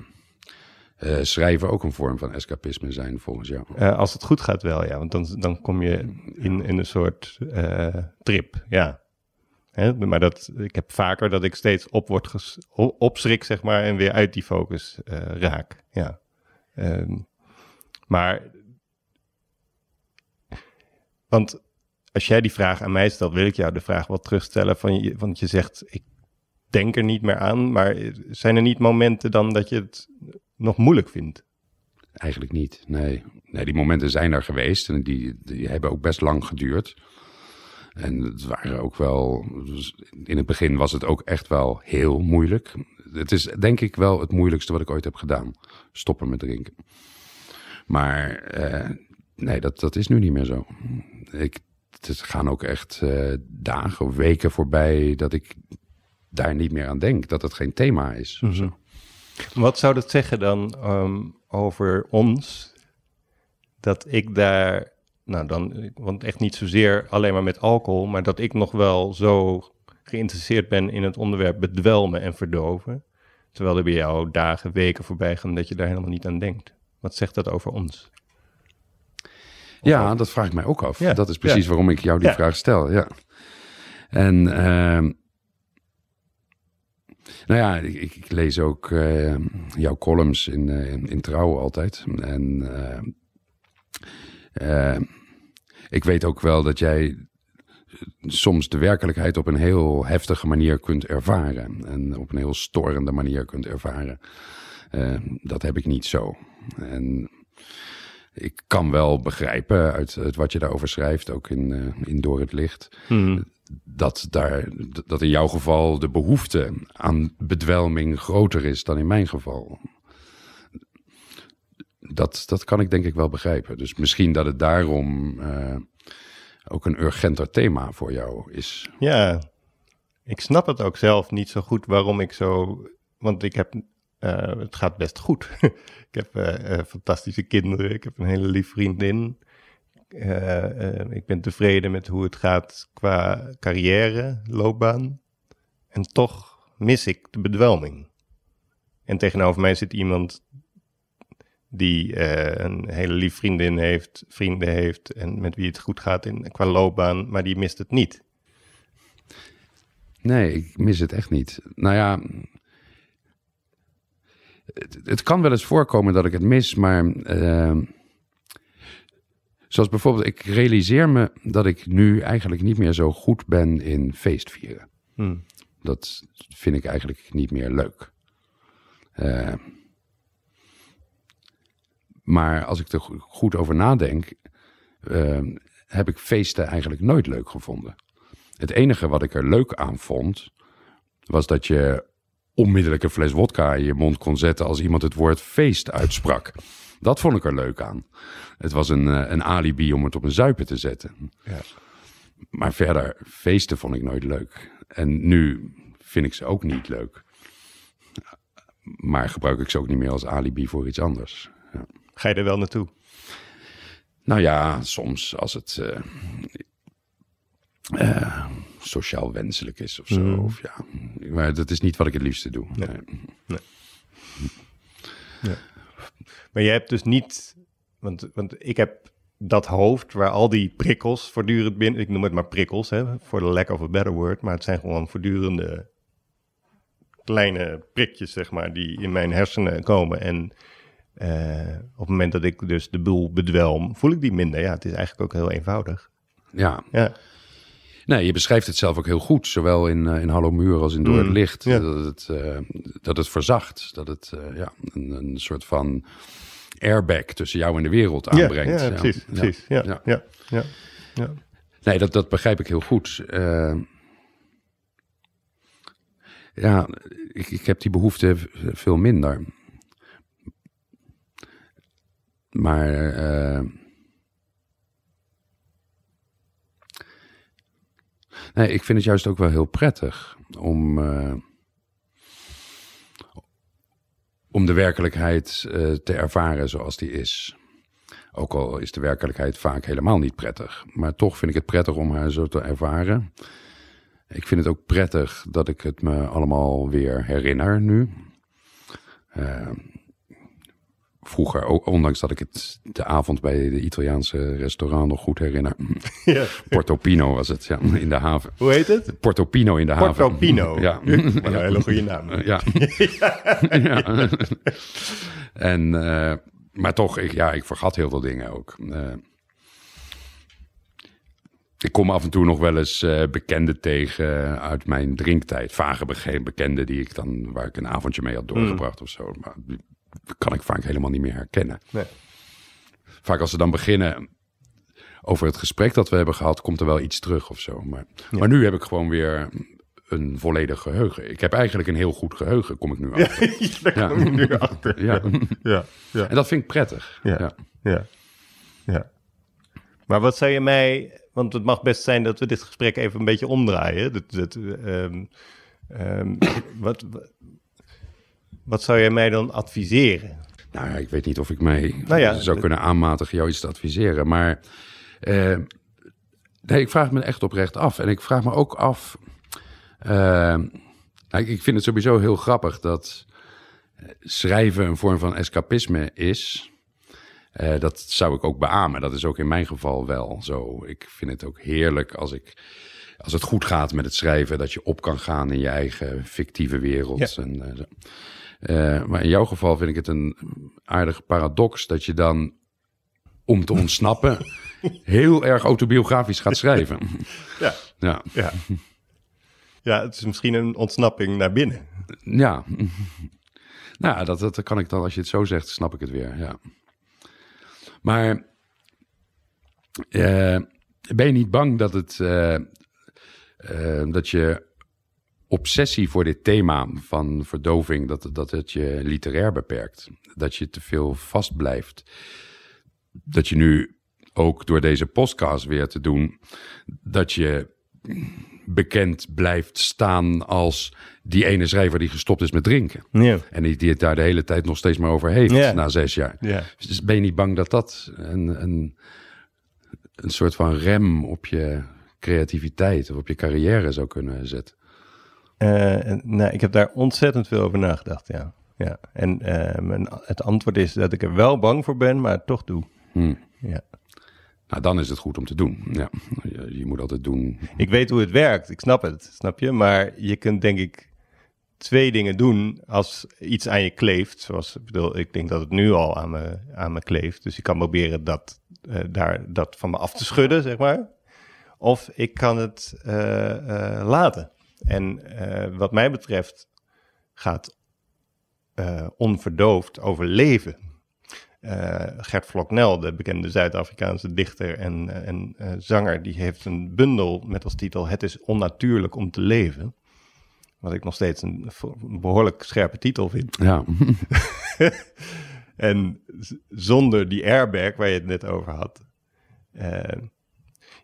schrijven ook een vorm van escapisme zijn volgens jou? Eh, als het goed gaat wel, ja. Want dan, dan kom je in, in een soort trip, ja. Hè? Maar dat, ik heb vaker dat ik steeds op word ges, opschrik, zeg maar, en weer uit die focus raak, ja. Ehm, maar, want als jij die vraag aan mij stelt, wil ik jou de vraag wel terugstellen. Van je, want je zegt, ik denk er niet meer aan, maar zijn er niet momenten dan dat je het nog moeilijk vindt? Eigenlijk niet, nee. nee. Die momenten zijn er geweest en die, die hebben ook best lang geduurd. En het waren ook wel, dus in het begin was het ook echt wel heel moeilijk. Het is denk ik wel het moeilijkste wat ik ooit heb gedaan. Stoppen met drinken. Maar eh, nee, dat, dat is nu niet meer zo. Ik, het gaan ook echt eh, dagen of weken voorbij dat ik daar niet meer aan denk. Dat het geen thema is. zo. Wat zou dat zeggen dan ehm, over ons? Dat ik daar, nou dan, want echt niet zozeer alleen maar met alcohol, maar dat ik nog wel zo geïnteresseerd ben in het onderwerp bedwelmen en verdoven. Terwijl er bij jou dagen, weken voorbij gaan dat je daar helemaal niet aan denkt. Wat zegt dat over ons? Ja, dat vraag ik mij ook af. Ja, Dat is precies ja. waarom ik jou die Ja. vraag stel. Ja. En ehm, nou ja, ik, ik- lees ook eh, jouw columns in, eh, in, in Trouw altijd. En eh, eh, ik weet ook wel dat jij soms de werkelijkheid op een heel heftige manier kunt ervaren. En op een heel storende manier kunt ervaren. Eh, dat heb ik niet zo. En ik kan wel begrijpen uit, uit wat je daarover schrijft, ook in, eh, in Door het Licht, dat, daar, dat in jouw geval de behoefte aan bedwelming groter is dan in mijn geval. Dat, dat kan ik denk ik wel begrijpen. Dus misschien dat het daarom eh, ook een urgenter thema voor jou is. Ja, ik snap het ook zelf niet zo goed waarom ik zo. Want ik heb. Eh, het gaat best goed. <laughs> ik heb eh, eh, fantastische kinderen. Ik heb een hele lief vriendin. Ik ben tevreden met hoe het gaat qua carrière, loopbaan. En toch mis ik de bedwelming. En tegenover mij zit iemand die een hele lief vriendin heeft, vrienden heeft en met wie het goed gaat in, qua loopbaan, maar die mist het niet. Nee, ik mis het echt niet. Nou ja, het, het kan wel eens voorkomen dat ik het mis, maar eh, zoals bijvoorbeeld, ik realiseer me dat ik nu eigenlijk niet meer zo goed ben in feestvieren. Hmm. Dat vind ik eigenlijk niet meer leuk. Eh, maar als ik er go- goed over nadenk, eh, heb ik feesten eigenlijk nooit leuk gevonden. Het enige wat ik er leuk aan vond, was dat je onmiddellijk een fles wodka in je mond kon zetten als iemand het woord feest uitsprak. Dat vond ik er leuk aan. Het was een, eh, een alibi om het op een zuipen te zetten. Ja. Maar verder, feesten vond ik nooit leuk. En nu vind ik ze ook niet leuk. Maar gebruik ik ze ook niet meer als alibi voor iets anders. Ja. Ga je er wel naartoe? Nou ja, soms als het eh, eh, sociaal wenselijk is of zo. Mm. Of ja, maar dat is niet wat ik het liefste doe. Nee. Nee. Ja. Maar je hebt dus niet, want, want ik heb dat hoofd waar al die prikkels voortdurend binnen, ik noem het maar prikkels, hè, voor the lack of a better word, maar het zijn gewoon voortdurende kleine prikjes, zeg maar, die in mijn hersenen komen. En eh, op het moment dat ik dus de boel bedwelm, voel ik die minder. Ja, het is eigenlijk ook heel eenvoudig. Ja. Ja, Nee, je beschrijft het zelf ook heel goed, zowel in, eh, in Hallo Muur als in Door het Mm, Licht. ja. Dat, het, eh, dat het verzacht, dat het eh, ja, een, een soort van airbag tussen jou en de wereld aanbrengt. Ja, ja, precies, precies. Ja, Ja. ja. Ja, ja. Nee, dat, dat begrijp ik heel goed. Ja, ik, ik heb die behoefte veel minder. Maar nee, ik vind het juist ook wel heel prettig om, eh, om de werkelijkheid eh, te ervaren zoals die is. Ook al is de werkelijkheid vaak helemaal niet prettig. Maar toch vind ik het prettig om haar zo te ervaren. Ik vind het ook prettig dat ik het me allemaal weer herinner nu. Eh, vroeger, ondanks dat ik het de avond bij de Italiaanse restaurant nog goed herinner. <laughs> Ja. Portofino was het, ja, in de haven. Hoe heet het? Portofino in de haven. Portofino. <laughs> Ja. Wat een hele goede naam. Ja. <laughs> ja. En, eh, maar toch, ik, ja, ik vergat heel veel dingen ook. Eh, ik kom af en toe nog wel eens eh, bekenden tegen uit mijn drinktijd. Vage be- bekenden die ik dan, waar ik een avondje mee had doorgebracht of zo. Maar kan ik vaak helemaal niet meer herkennen. Nee. Vaak als ze dan beginnen over het gesprek dat we hebben gehad, komt er wel iets terug of zo. Maar, maar nu heb ik gewoon weer een volledig geheugen. Ik heb eigenlijk een heel goed geheugen, kom ik nu <laughs> achter. Daar kom ik nu achter. Ja. Ja, ja, En dat vind ik prettig. Ja. Ja. ja, ja. Maar wat zou je mij... Want het mag best zijn dat we dit gesprek even een beetje omdraaien. Dat, dat, ehm, ehm, wat, wat zou jij mij dan adviseren? Nou ja, ik weet niet of ik mij Nou ja, zou kunnen aanmatigen jou iets te adviseren. Maar eh, nee, ik vraag me echt oprecht af. En ik vraag me ook af... eh, nou, ik- vind het sowieso heel grappig dat eh, schrijven een vorm van escapisme is... Dat zou ik ook beamen. Dat is ook in mijn geval wel zo. Ik vind het ook heerlijk als ik... Als het goed gaat met het schrijven, dat je op kan gaan in je eigen fictieve wereld. Ja. En, Eh, maar in jouw geval vind ik het een aardige paradox dat je dan, om te ontsnappen, <laughs> heel erg autobiografisch gaat schrijven. Ja, Ja, ja. Ja, het is misschien een ontsnapping naar binnen. ja. Nou, dat, dat kan ik dan, als je het zo zegt, snap ik het weer. Ja. Maar eh, ben je niet bang dat het, eh, dat je obsessie voor dit thema van verdoving, dat, dat het je literair beperkt? Dat je te veel vastblijft? Dat je nu ook door deze podcast weer te doen, dat je bekend blijft staan als die ene schrijver die gestopt is met drinken. En die, die het daar de hele tijd nog steeds maar over heeft na zes jaar. Ja. Dus ben je niet bang dat dat een, een, een soort van rem op je creativiteit of op je carrière zou kunnen zetten? Eh, nou, ik heb daar ontzettend veel over nagedacht, ja. ja. En eh, mijn, het antwoord is dat ik er wel bang voor ben, maar het toch doe. Hm. Ja. Nou, dan is het goed om te doen. Ja, je, je moet altijd doen. Ik weet hoe het werkt, ik snap het, snap je? Maar je kunt denk ik twee dingen doen als iets aan je kleeft. Zoals, ik bedoel, ik denk dat het nu al aan me, aan me kleeft. Dus ik kan proberen dat, eh, daar, dat van me af te schudden, zeg maar. Of ik kan het laten. En eh, wat mij betreft gaat eh, onverdoofd over leven. Eh, Gert Floknel, de bekende Zuid-Afrikaanse dichter en, en zanger, die heeft een bundel met als titel Het is onnatuurlijk om te leven. Wat ik nog steeds een, een behoorlijk scherpe titel vind. Ja, <laughs> En zonder die airbag waar je het net over had.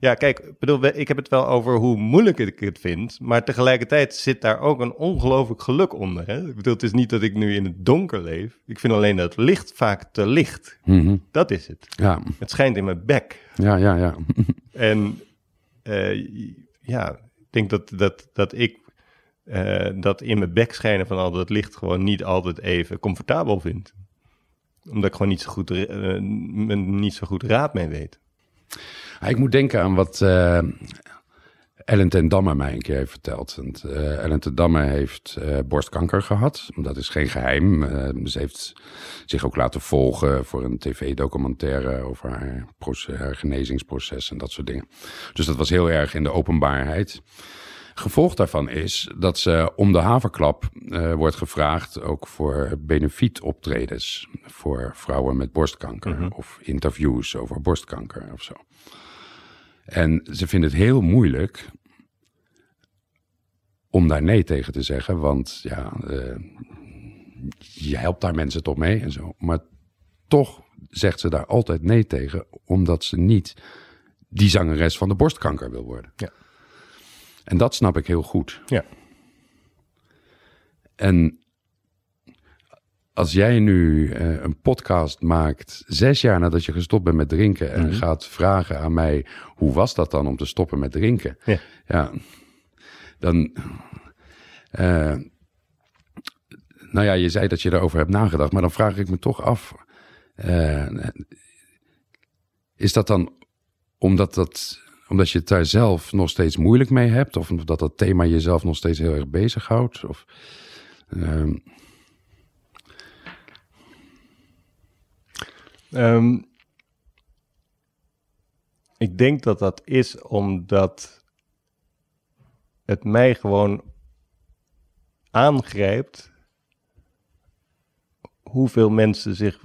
Eh, ja, kijk, ik bedoel, ik heb het wel over hoe moeilijk ik het vind. Maar tegelijkertijd zit daar ook een ongelooflijk geluk onder. Hè? Ik bedoel, het is niet dat ik nu in het donker leef. Ik vind alleen dat licht vaak te licht. Mhm. Dat is het. ja, Het schijnt in mijn bek. ja, ja. ja. <laughs> En eh, ja, ik denk dat, dat, dat ik eh, dat in mijn bek schijnen van al dat licht gewoon niet altijd even comfortabel vind. Omdat ik gewoon niet zo goed, uh, niet zo goed raad mee weet. Ik moet denken aan wat uh, Ellen ten Damme mij een keer heeft verteld. Uh, Ellen ten Damme heeft borstkanker gehad. Dat is geen geheim. ze heeft zich ook laten volgen voor een tv-documentaire over haar, haar genezingsproces en dat soort dingen. Dus dat was heel erg in de openbaarheid. Gevolg daarvan is dat ze om de haverklap uh, wordt gevraagd ook voor benefietoptredens voor vrouwen met borstkanker mhm. of interviews over borstkanker of zo. En ze vinden het heel moeilijk om daar nee tegen te zeggen, want ja, uh, je helpt daar mensen toch mee en zo. Maar toch zegt ze daar altijd nee tegen, omdat ze niet die zangeres van de borstkanker wil worden. Ja. En dat snap ik heel goed. Ja. En als jij nu uh, een podcast maakt, zes jaar nadat je gestopt bent met drinken, en mhm. gaat vragen aan mij: hoe was dat dan om te stoppen met drinken? Ja, ja dan. Uh, nou ja, je zei dat je erover hebt nagedacht, maar dan vraag ik me toch af: uh, is dat dan omdat dat omdat je het daar zelf nog steeds moeilijk mee hebt? Of omdat dat thema jezelf nog steeds heel erg bezighoudt? Of, Um, ik denk dat dat is omdat het mij gewoon aangrijpt hoeveel mensen zich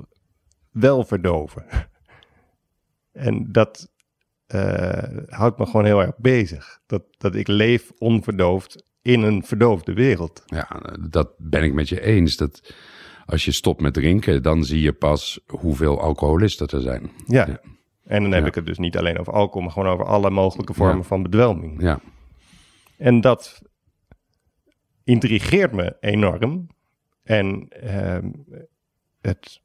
wel verdoven. <laughs> En dat uh, houdt me gewoon heel erg bezig. Dat, dat ik leef onverdoofd in een verdoofde wereld. Ja, dat ben ik met je eens. Dat als je stopt met drinken, dan zie je pas hoeveel alcoholisten er zijn. Ja. ja. En dan heb ik het dus niet alleen over alcohol, maar gewoon over alle mogelijke vormen van bedwelming. Ja. En dat intrigeert me enorm. En uh, het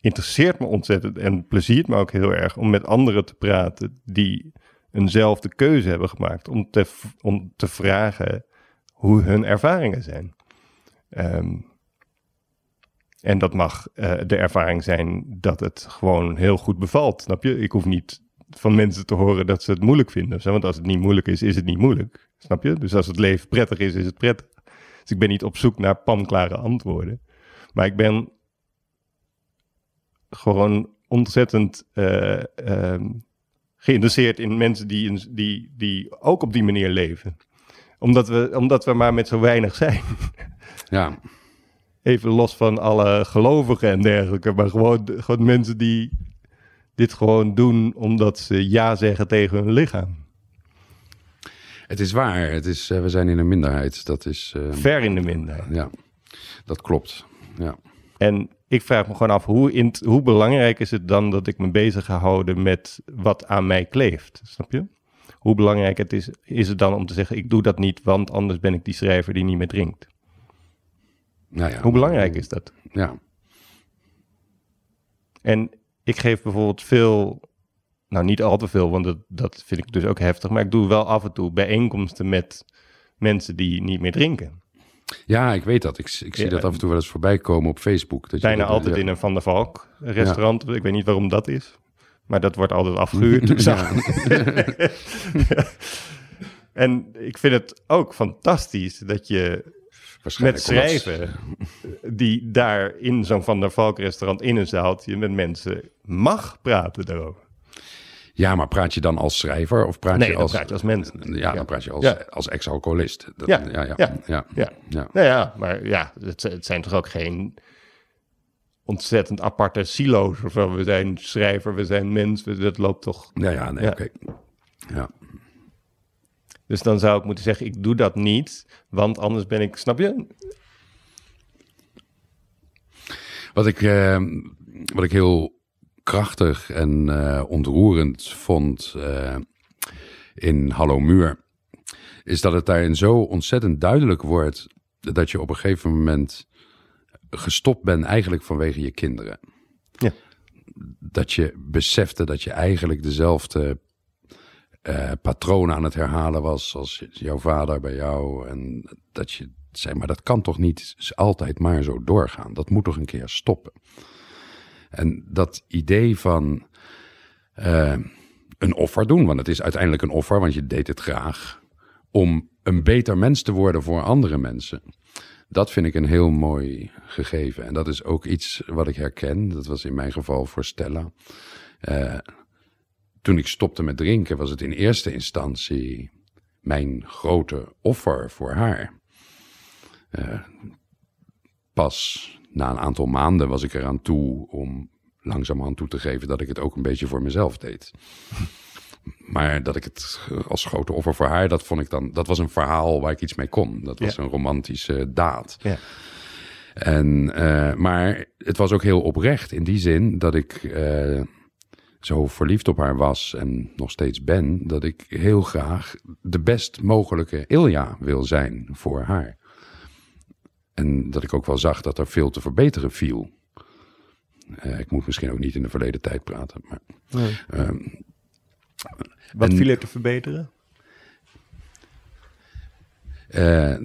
interesseert me ontzettend en pleziert me ook heel erg om met anderen te praten die eenzelfde keuze hebben gemaakt. Om te, om te vragen hoe hun ervaringen zijn. Ehm, en dat mag uh, de ervaring zijn dat het gewoon heel goed bevalt. Snap je? Ik hoef niet van mensen te horen dat ze het moeilijk vinden. Want als het niet moeilijk is, is het niet moeilijk. Snap je? Dus als het leven prettig is, is het prettig. Dus ik ben niet op zoek naar panklare antwoorden. Maar ik ben gewoon ontzettend uh, geïnteresseerd in mensen die, die, die ook op die manier leven. Omdat we, omdat we maar met zo weinig zijn. Ja. Even los van alle gelovigen en dergelijke, maar gewoon, gewoon mensen die dit gewoon doen omdat ze ja zeggen tegen hun lichaam. Het is waar, het is, uh, we zijn in een minderheid. Dat is, uh, Ver in de minderheid. Ja, dat klopt. Ja. En ik vraag me gewoon af, hoe, in, hoe belangrijk is het dan dat ik me bezig ga houden met wat aan mij kleeft? Snap je? Hoe belangrijk het is, is het dan om te zeggen, ik doe dat niet, want anders ben ik die schrijver die niet meer drinkt? Nou ja, hoe belangrijk is dat? Ja. En ik geef bijvoorbeeld veel, nou niet al te veel, want dat, dat vind ik dus ook heftig, maar ik doe wel af en toe bijeenkomsten met mensen die niet meer drinken. Ja, ik weet dat. Ik, ik zie dat af en toe wel eens voorbij komen op Facebook. Dat Bijna altijd in een Van der Valk restaurant. Ik weet niet waarom dat is. Maar dat wordt altijd afgehuurd. <laughs> <laughs> en ik vind het ook fantastisch dat je met schrijven, <laughs> die daar in zo'n Van der Valk restaurant in een zaaltje met mensen mag praten daarover. Ja, maar praat je dan als schrijver of praat nee, je als... praat je als mens. Ja, dan praat je als, als ex-alcoholist. Ja. Ja, ja, ja, ja, ja. Nou ja, maar ja, het, het zijn toch ook geen ontzettend aparte silo's of zo. We zijn schrijver, we zijn mens, dat loopt toch... Ja, ja, nee, oké. Ja. Dus dan zou ik moeten zeggen, ik doe dat niet, want anders ben ik, snap je? Wat ik, uh, wat ik heel krachtig en uh, ontroerend vond uh, in Hallo Muur, is dat het daarin zo ontzettend duidelijk wordt dat je op een gegeven moment gestopt bent eigenlijk vanwege je kinderen. Ja. Dat je besefte dat je eigenlijk dezelfde uh, patronen aan het herhalen was als jouw vader bij jou. En dat je zei, maar dat kan toch niet altijd maar zo doorgaan. Dat moet toch een keer stoppen. En dat idee van eh, een offer doen, want het is uiteindelijk een offer, want je deed het graag, om een beter mens te worden voor andere mensen. Dat vind ik een heel mooi gegeven. En dat is ook iets wat ik herken. Dat was in mijn geval voor Stella. Uh, toen ik stopte met drinken, was het in eerste instantie mijn grote offer voor haar. Uh, pas na een aantal maanden was ik eraan toe om langzamerhand toe te geven dat ik het ook een beetje voor mezelf deed. <laughs> Maar dat ik het als grote offer voor haar, dat vond ik dan, dat was een verhaal waar ik iets mee kon. Dat was een romantische daad. Ja. En, uh, maar het was ook heel oprecht in die zin dat ik uh, zo verliefd op haar was en nog steeds ben, dat ik heel graag de best mogelijke Ilja wil zijn voor haar. En dat ik ook wel zag dat er veel te verbeteren viel. Uh, ik moet misschien ook niet in de verleden tijd praten. Maar, nee. uh, Wat en, viel er te verbeteren? Uh,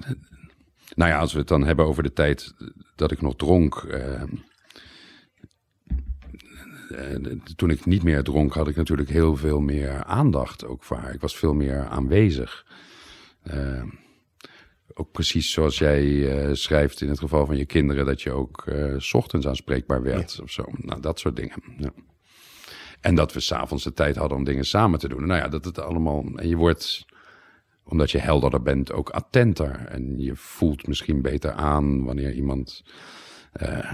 nou ja, als we het dan hebben over de tijd dat ik nog dronk. Toen ik niet meer dronk, had ik natuurlijk heel veel meer aandacht ook voor haar. Ik was veel meer aanwezig ook precies zoals jij uh, schrijft in het geval van je kinderen, dat je ook uh, s ochtends aanspreekbaar werd ja. of zo. Nou, dat soort dingen. Ja. En dat we s'avonds de tijd hadden om dingen samen te doen. Nou ja, dat het allemaal. En je wordt, omdat je helderder bent, ook attenter. En je voelt misschien beter aan wanneer iemand. Uh,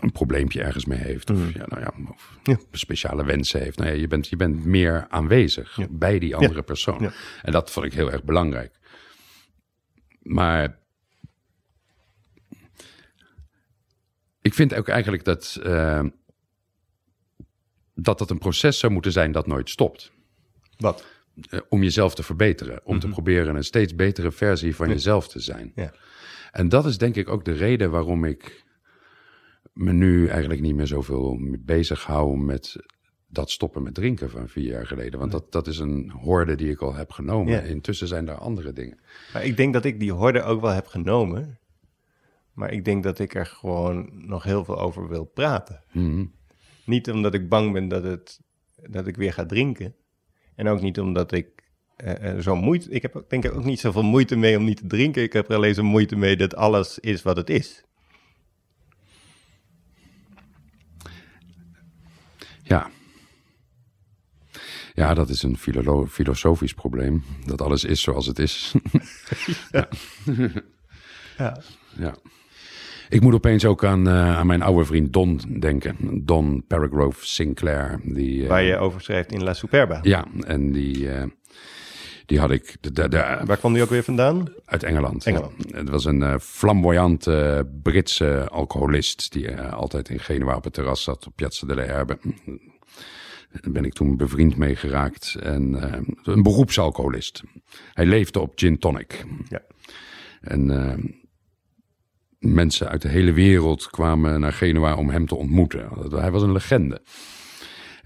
een probleempje ergens mee heeft. Of, mm. ja, nou ja, of ja. speciale wensen heeft. Nou ja, je, bent, je bent meer aanwezig ja. bij die andere persoon. En dat vond ik heel erg belangrijk. Maar ik vind ook eigenlijk dat, uh, dat dat een proces zou moeten zijn dat nooit stopt. Wat? Uh, om jezelf te verbeteren. Om mm -hmm. te mhm. proberen een steeds betere versie van jezelf te zijn. Ja. En dat is denk ik ook de reden waarom ik me nu eigenlijk niet meer zoveel bezig hou met dat stoppen met drinken van vier jaar geleden. Want dat, dat is een horde die ik al heb genomen. Ja. Intussen zijn er andere dingen. Maar ik denk dat ik die horde ook wel heb genomen. Maar ik denk dat ik er gewoon nog heel veel over wil praten. Mm -hmm. Niet omdat ik bang ben dat, het, dat ik weer ga drinken. En ook niet omdat ik uh, zo moeite... Ik heb denk ik ook niet zoveel moeite mee om niet te drinken. Ik heb er alleen zo moeite mee dat alles is wat het is. Ja, ja, dat is een filosofisch probleem. Dat alles is zoals het is. <laughs> ja. ja. ja. Ik moet opeens ook aan, uh, aan mijn oude vriend Don denken. Don Paragrove Sinclair. Die, uh, Waar je over schrijft in La Superba. Ja, en die, uh, die had ik... De, de, de, Waar kwam die ook weer vandaan? Uit Engeland. Engeland. Het was een flamboyante Britse alcoholist... die altijd in Genua op het terras zat op Piazza delle Erbe daar ben ik toen bevriend mee geraakt. En een beroepsalcoholist. Hij leefde op gin tonic. Ja. En mensen uit de hele wereld kwamen naar Genua om hem te ontmoeten. Hij was een legende.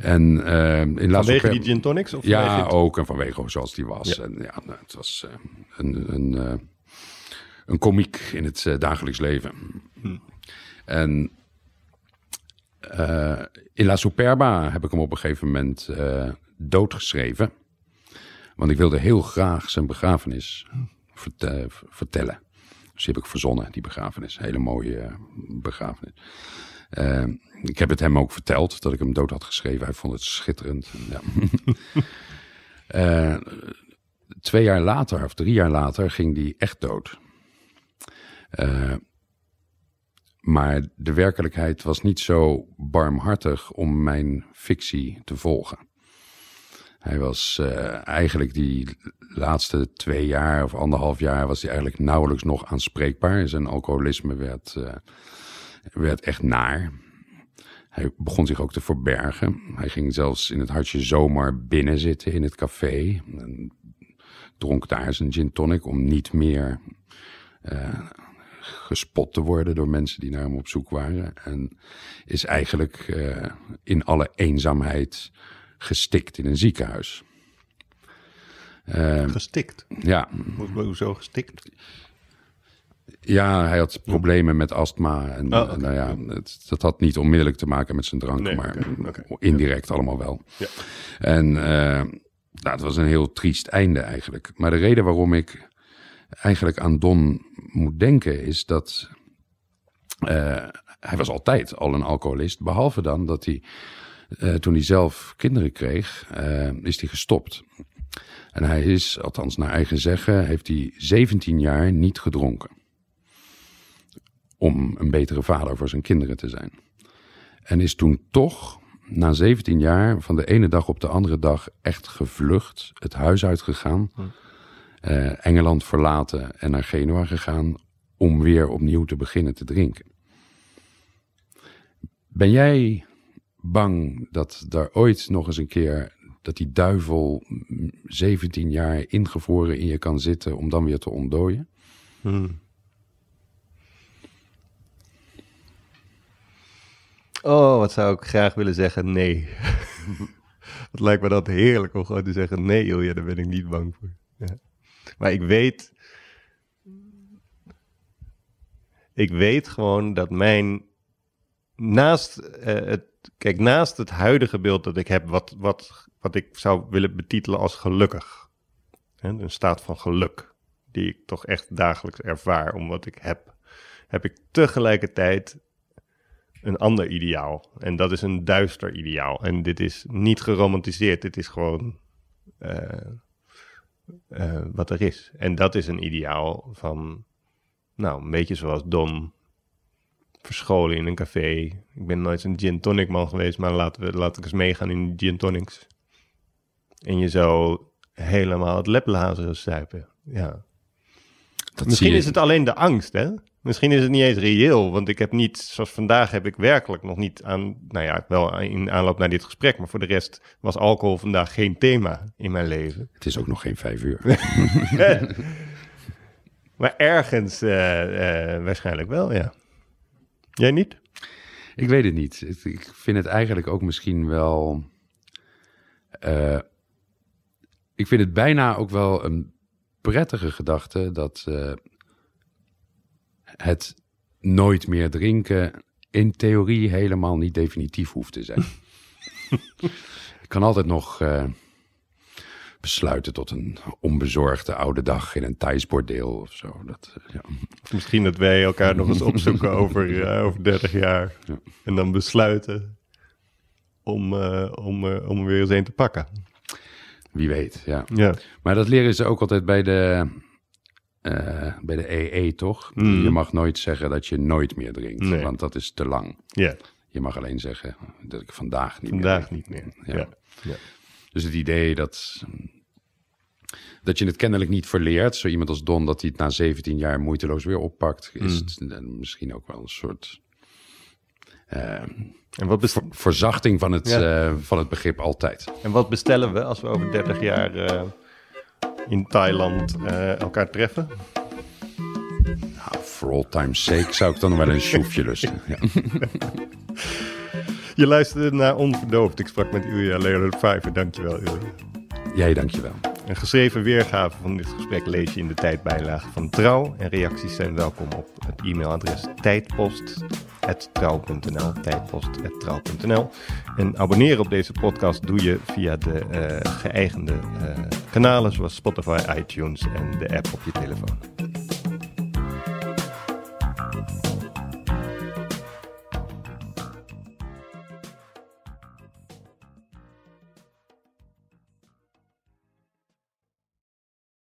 En, uh, in vanwege die gin tonics? Of ja, ook. En vanwege zoals die was. Ja. En ja, nou, het was een, een, een komiek in het dagelijks leven. Hm. En in La Superba heb ik hem op een gegeven moment doodgeschreven. Want ik wilde heel graag zijn begrafenis vert vertellen. Dus die heb ik verzonnen, die begrafenis. Hele mooie begrafenis. ik heb het hem ook verteld dat ik hem dood had geschreven. Hij vond het schitterend. Ja. <laughs> twee jaar later, of drie jaar later, ging die echt dood. Maar de werkelijkheid was niet zo barmhartig om mijn fictie te volgen. Hij was uh, eigenlijk die laatste twee jaar of anderhalf jaar was hij eigenlijk nauwelijks nog aanspreekbaar. Zijn alcoholisme werd, werd echt naar. Hij begon zich ook te verbergen. Hij ging zelfs in het hartje zomaar binnen zitten in het café. En dronk daar zijn gin tonic om niet meer uh, gespot te worden door mensen die naar hem op zoek waren. En is eigenlijk uh, in alle eenzaamheid gestikt in een ziekenhuis. Uh, gestikt? Ja. Hoezo gestikt? Ja, hij had problemen met astma. En, Oh, en nou ja, het, dat had niet onmiddellijk te maken met zijn drank, Nee, maar indirect allemaal wel. Ja. En nou, het was een heel triest einde eigenlijk. Maar de reden waarom ik eigenlijk aan Don moet denken is dat eh, hij was altijd al een alcoholist. Behalve dan dat hij, eh, toen hij zelf kinderen kreeg, is hij gestopt. En hij is, althans naar eigen zeggen, heeft hij 17 jaar niet gedronken. Om een betere vader voor zijn kinderen te zijn. En is toen toch, na 17 jaar, van de ene dag op de andere dag echt gevlucht, het huis uitgegaan, eh, Engeland verlaten en naar Genua gegaan om weer opnieuw te beginnen te drinken. Ben jij bang dat daar ooit nog eens een keer dat die duivel mm, 17 jaar ingevroren in je kan zitten om dan weer te ontdooien? Oh, wat zou ik graag willen zeggen? Nee. <laughs> Het lijkt me dat heerlijk om gewoon te zeggen: nee, Ilja, daar ben ik niet bang voor. Ja. Maar ik weet. Ik weet gewoon dat mijn. Naast eh, het. Kijk, naast het huidige beeld dat ik heb, wat, wat, wat ik zou willen betitelen als gelukkig. Hè, een staat van geluk. Die ik toch echt dagelijks ervaar, omdat ik heb. Heb ik tegelijkertijd een ander ideaal. En dat is een duister ideaal. En dit is niet geromantiseerd. Dit is gewoon eh, eh, wat er is. En dat is een ideaal van, nou, een beetje zoals Don. Verscholen in een café. Ik ben nooit een gin tonic man geweest, maar laten we, laat ik eens meegaan in gin tonics. En je zo helemaal het leplazen zuipen. Ja. Dat Misschien is het alleen de angst, hè? Misschien is het niet eens reëel, want ik heb niet, zoals vandaag heb ik werkelijk nog niet aan, nou ja, wel in aanloop naar dit gesprek, maar voor de rest was alcohol vandaag geen thema in mijn leven. Het is ook nog geen vijf uur. <laughs> Maar ergens eh, eh, waarschijnlijk wel, ja. Jij niet? Ik weet het niet. Ik vind het eigenlijk ook misschien wel. eh, ik vind het bijna ook wel een prettige gedachte dat het nooit meer drinken in theorie helemaal niet definitief hoeft te zijn. <laughs> ik kan altijd nog eh, besluiten tot een onbezorgde oude dag in een Thais bordeel of zo. Dat, eh, ja. Of misschien dat wij elkaar nog eens opzoeken <laughs> over, eh, over 30 jaar. Ja. En dan besluiten om, om, om er weer eens een te pakken. Wie weet, ja. Ja. Maar dat leren ze ook altijd bij de, eh, bij de EE, toch? Mm. Je mag nooit zeggen dat je nooit meer drinkt, Nee. want dat is te lang. Ja, Je mag alleen zeggen dat ik vandaag niet vandaag meer niet meer. Ja. Ja. Ja. Dus het idee dat, dat je het kennelijk niet verleert, zo iemand als Don, dat hij het na 17 jaar moeiteloos weer oppakt, is het, eh, misschien ook wel een soort eh, En, wat best- ver- verzachting van het, Ja. eh, van het begrip altijd. en wat bestellen we als we over 30 jaar eh, in Thailand eh, elkaar treffen? Nou, for all time's sake zou ik dan wel een sjoefje lusten. Ja. <laughs> Je luisterde naar Onverdoofd. Ik sprak met Ilja Leonard Vijver. Dankjewel, Ilja. Jij dankjewel. Een geschreven weergave van dit gesprek lees je in de tijdbijlage van Trouw. En reacties zijn welkom op het e-mailadres tijdpost.trouw.nl. Tijdpost.trouw.nl. En abonneren op deze podcast doe je via de eh, geëigende eh, kanalen zoals Spotify, iTunes en de app op je telefoon.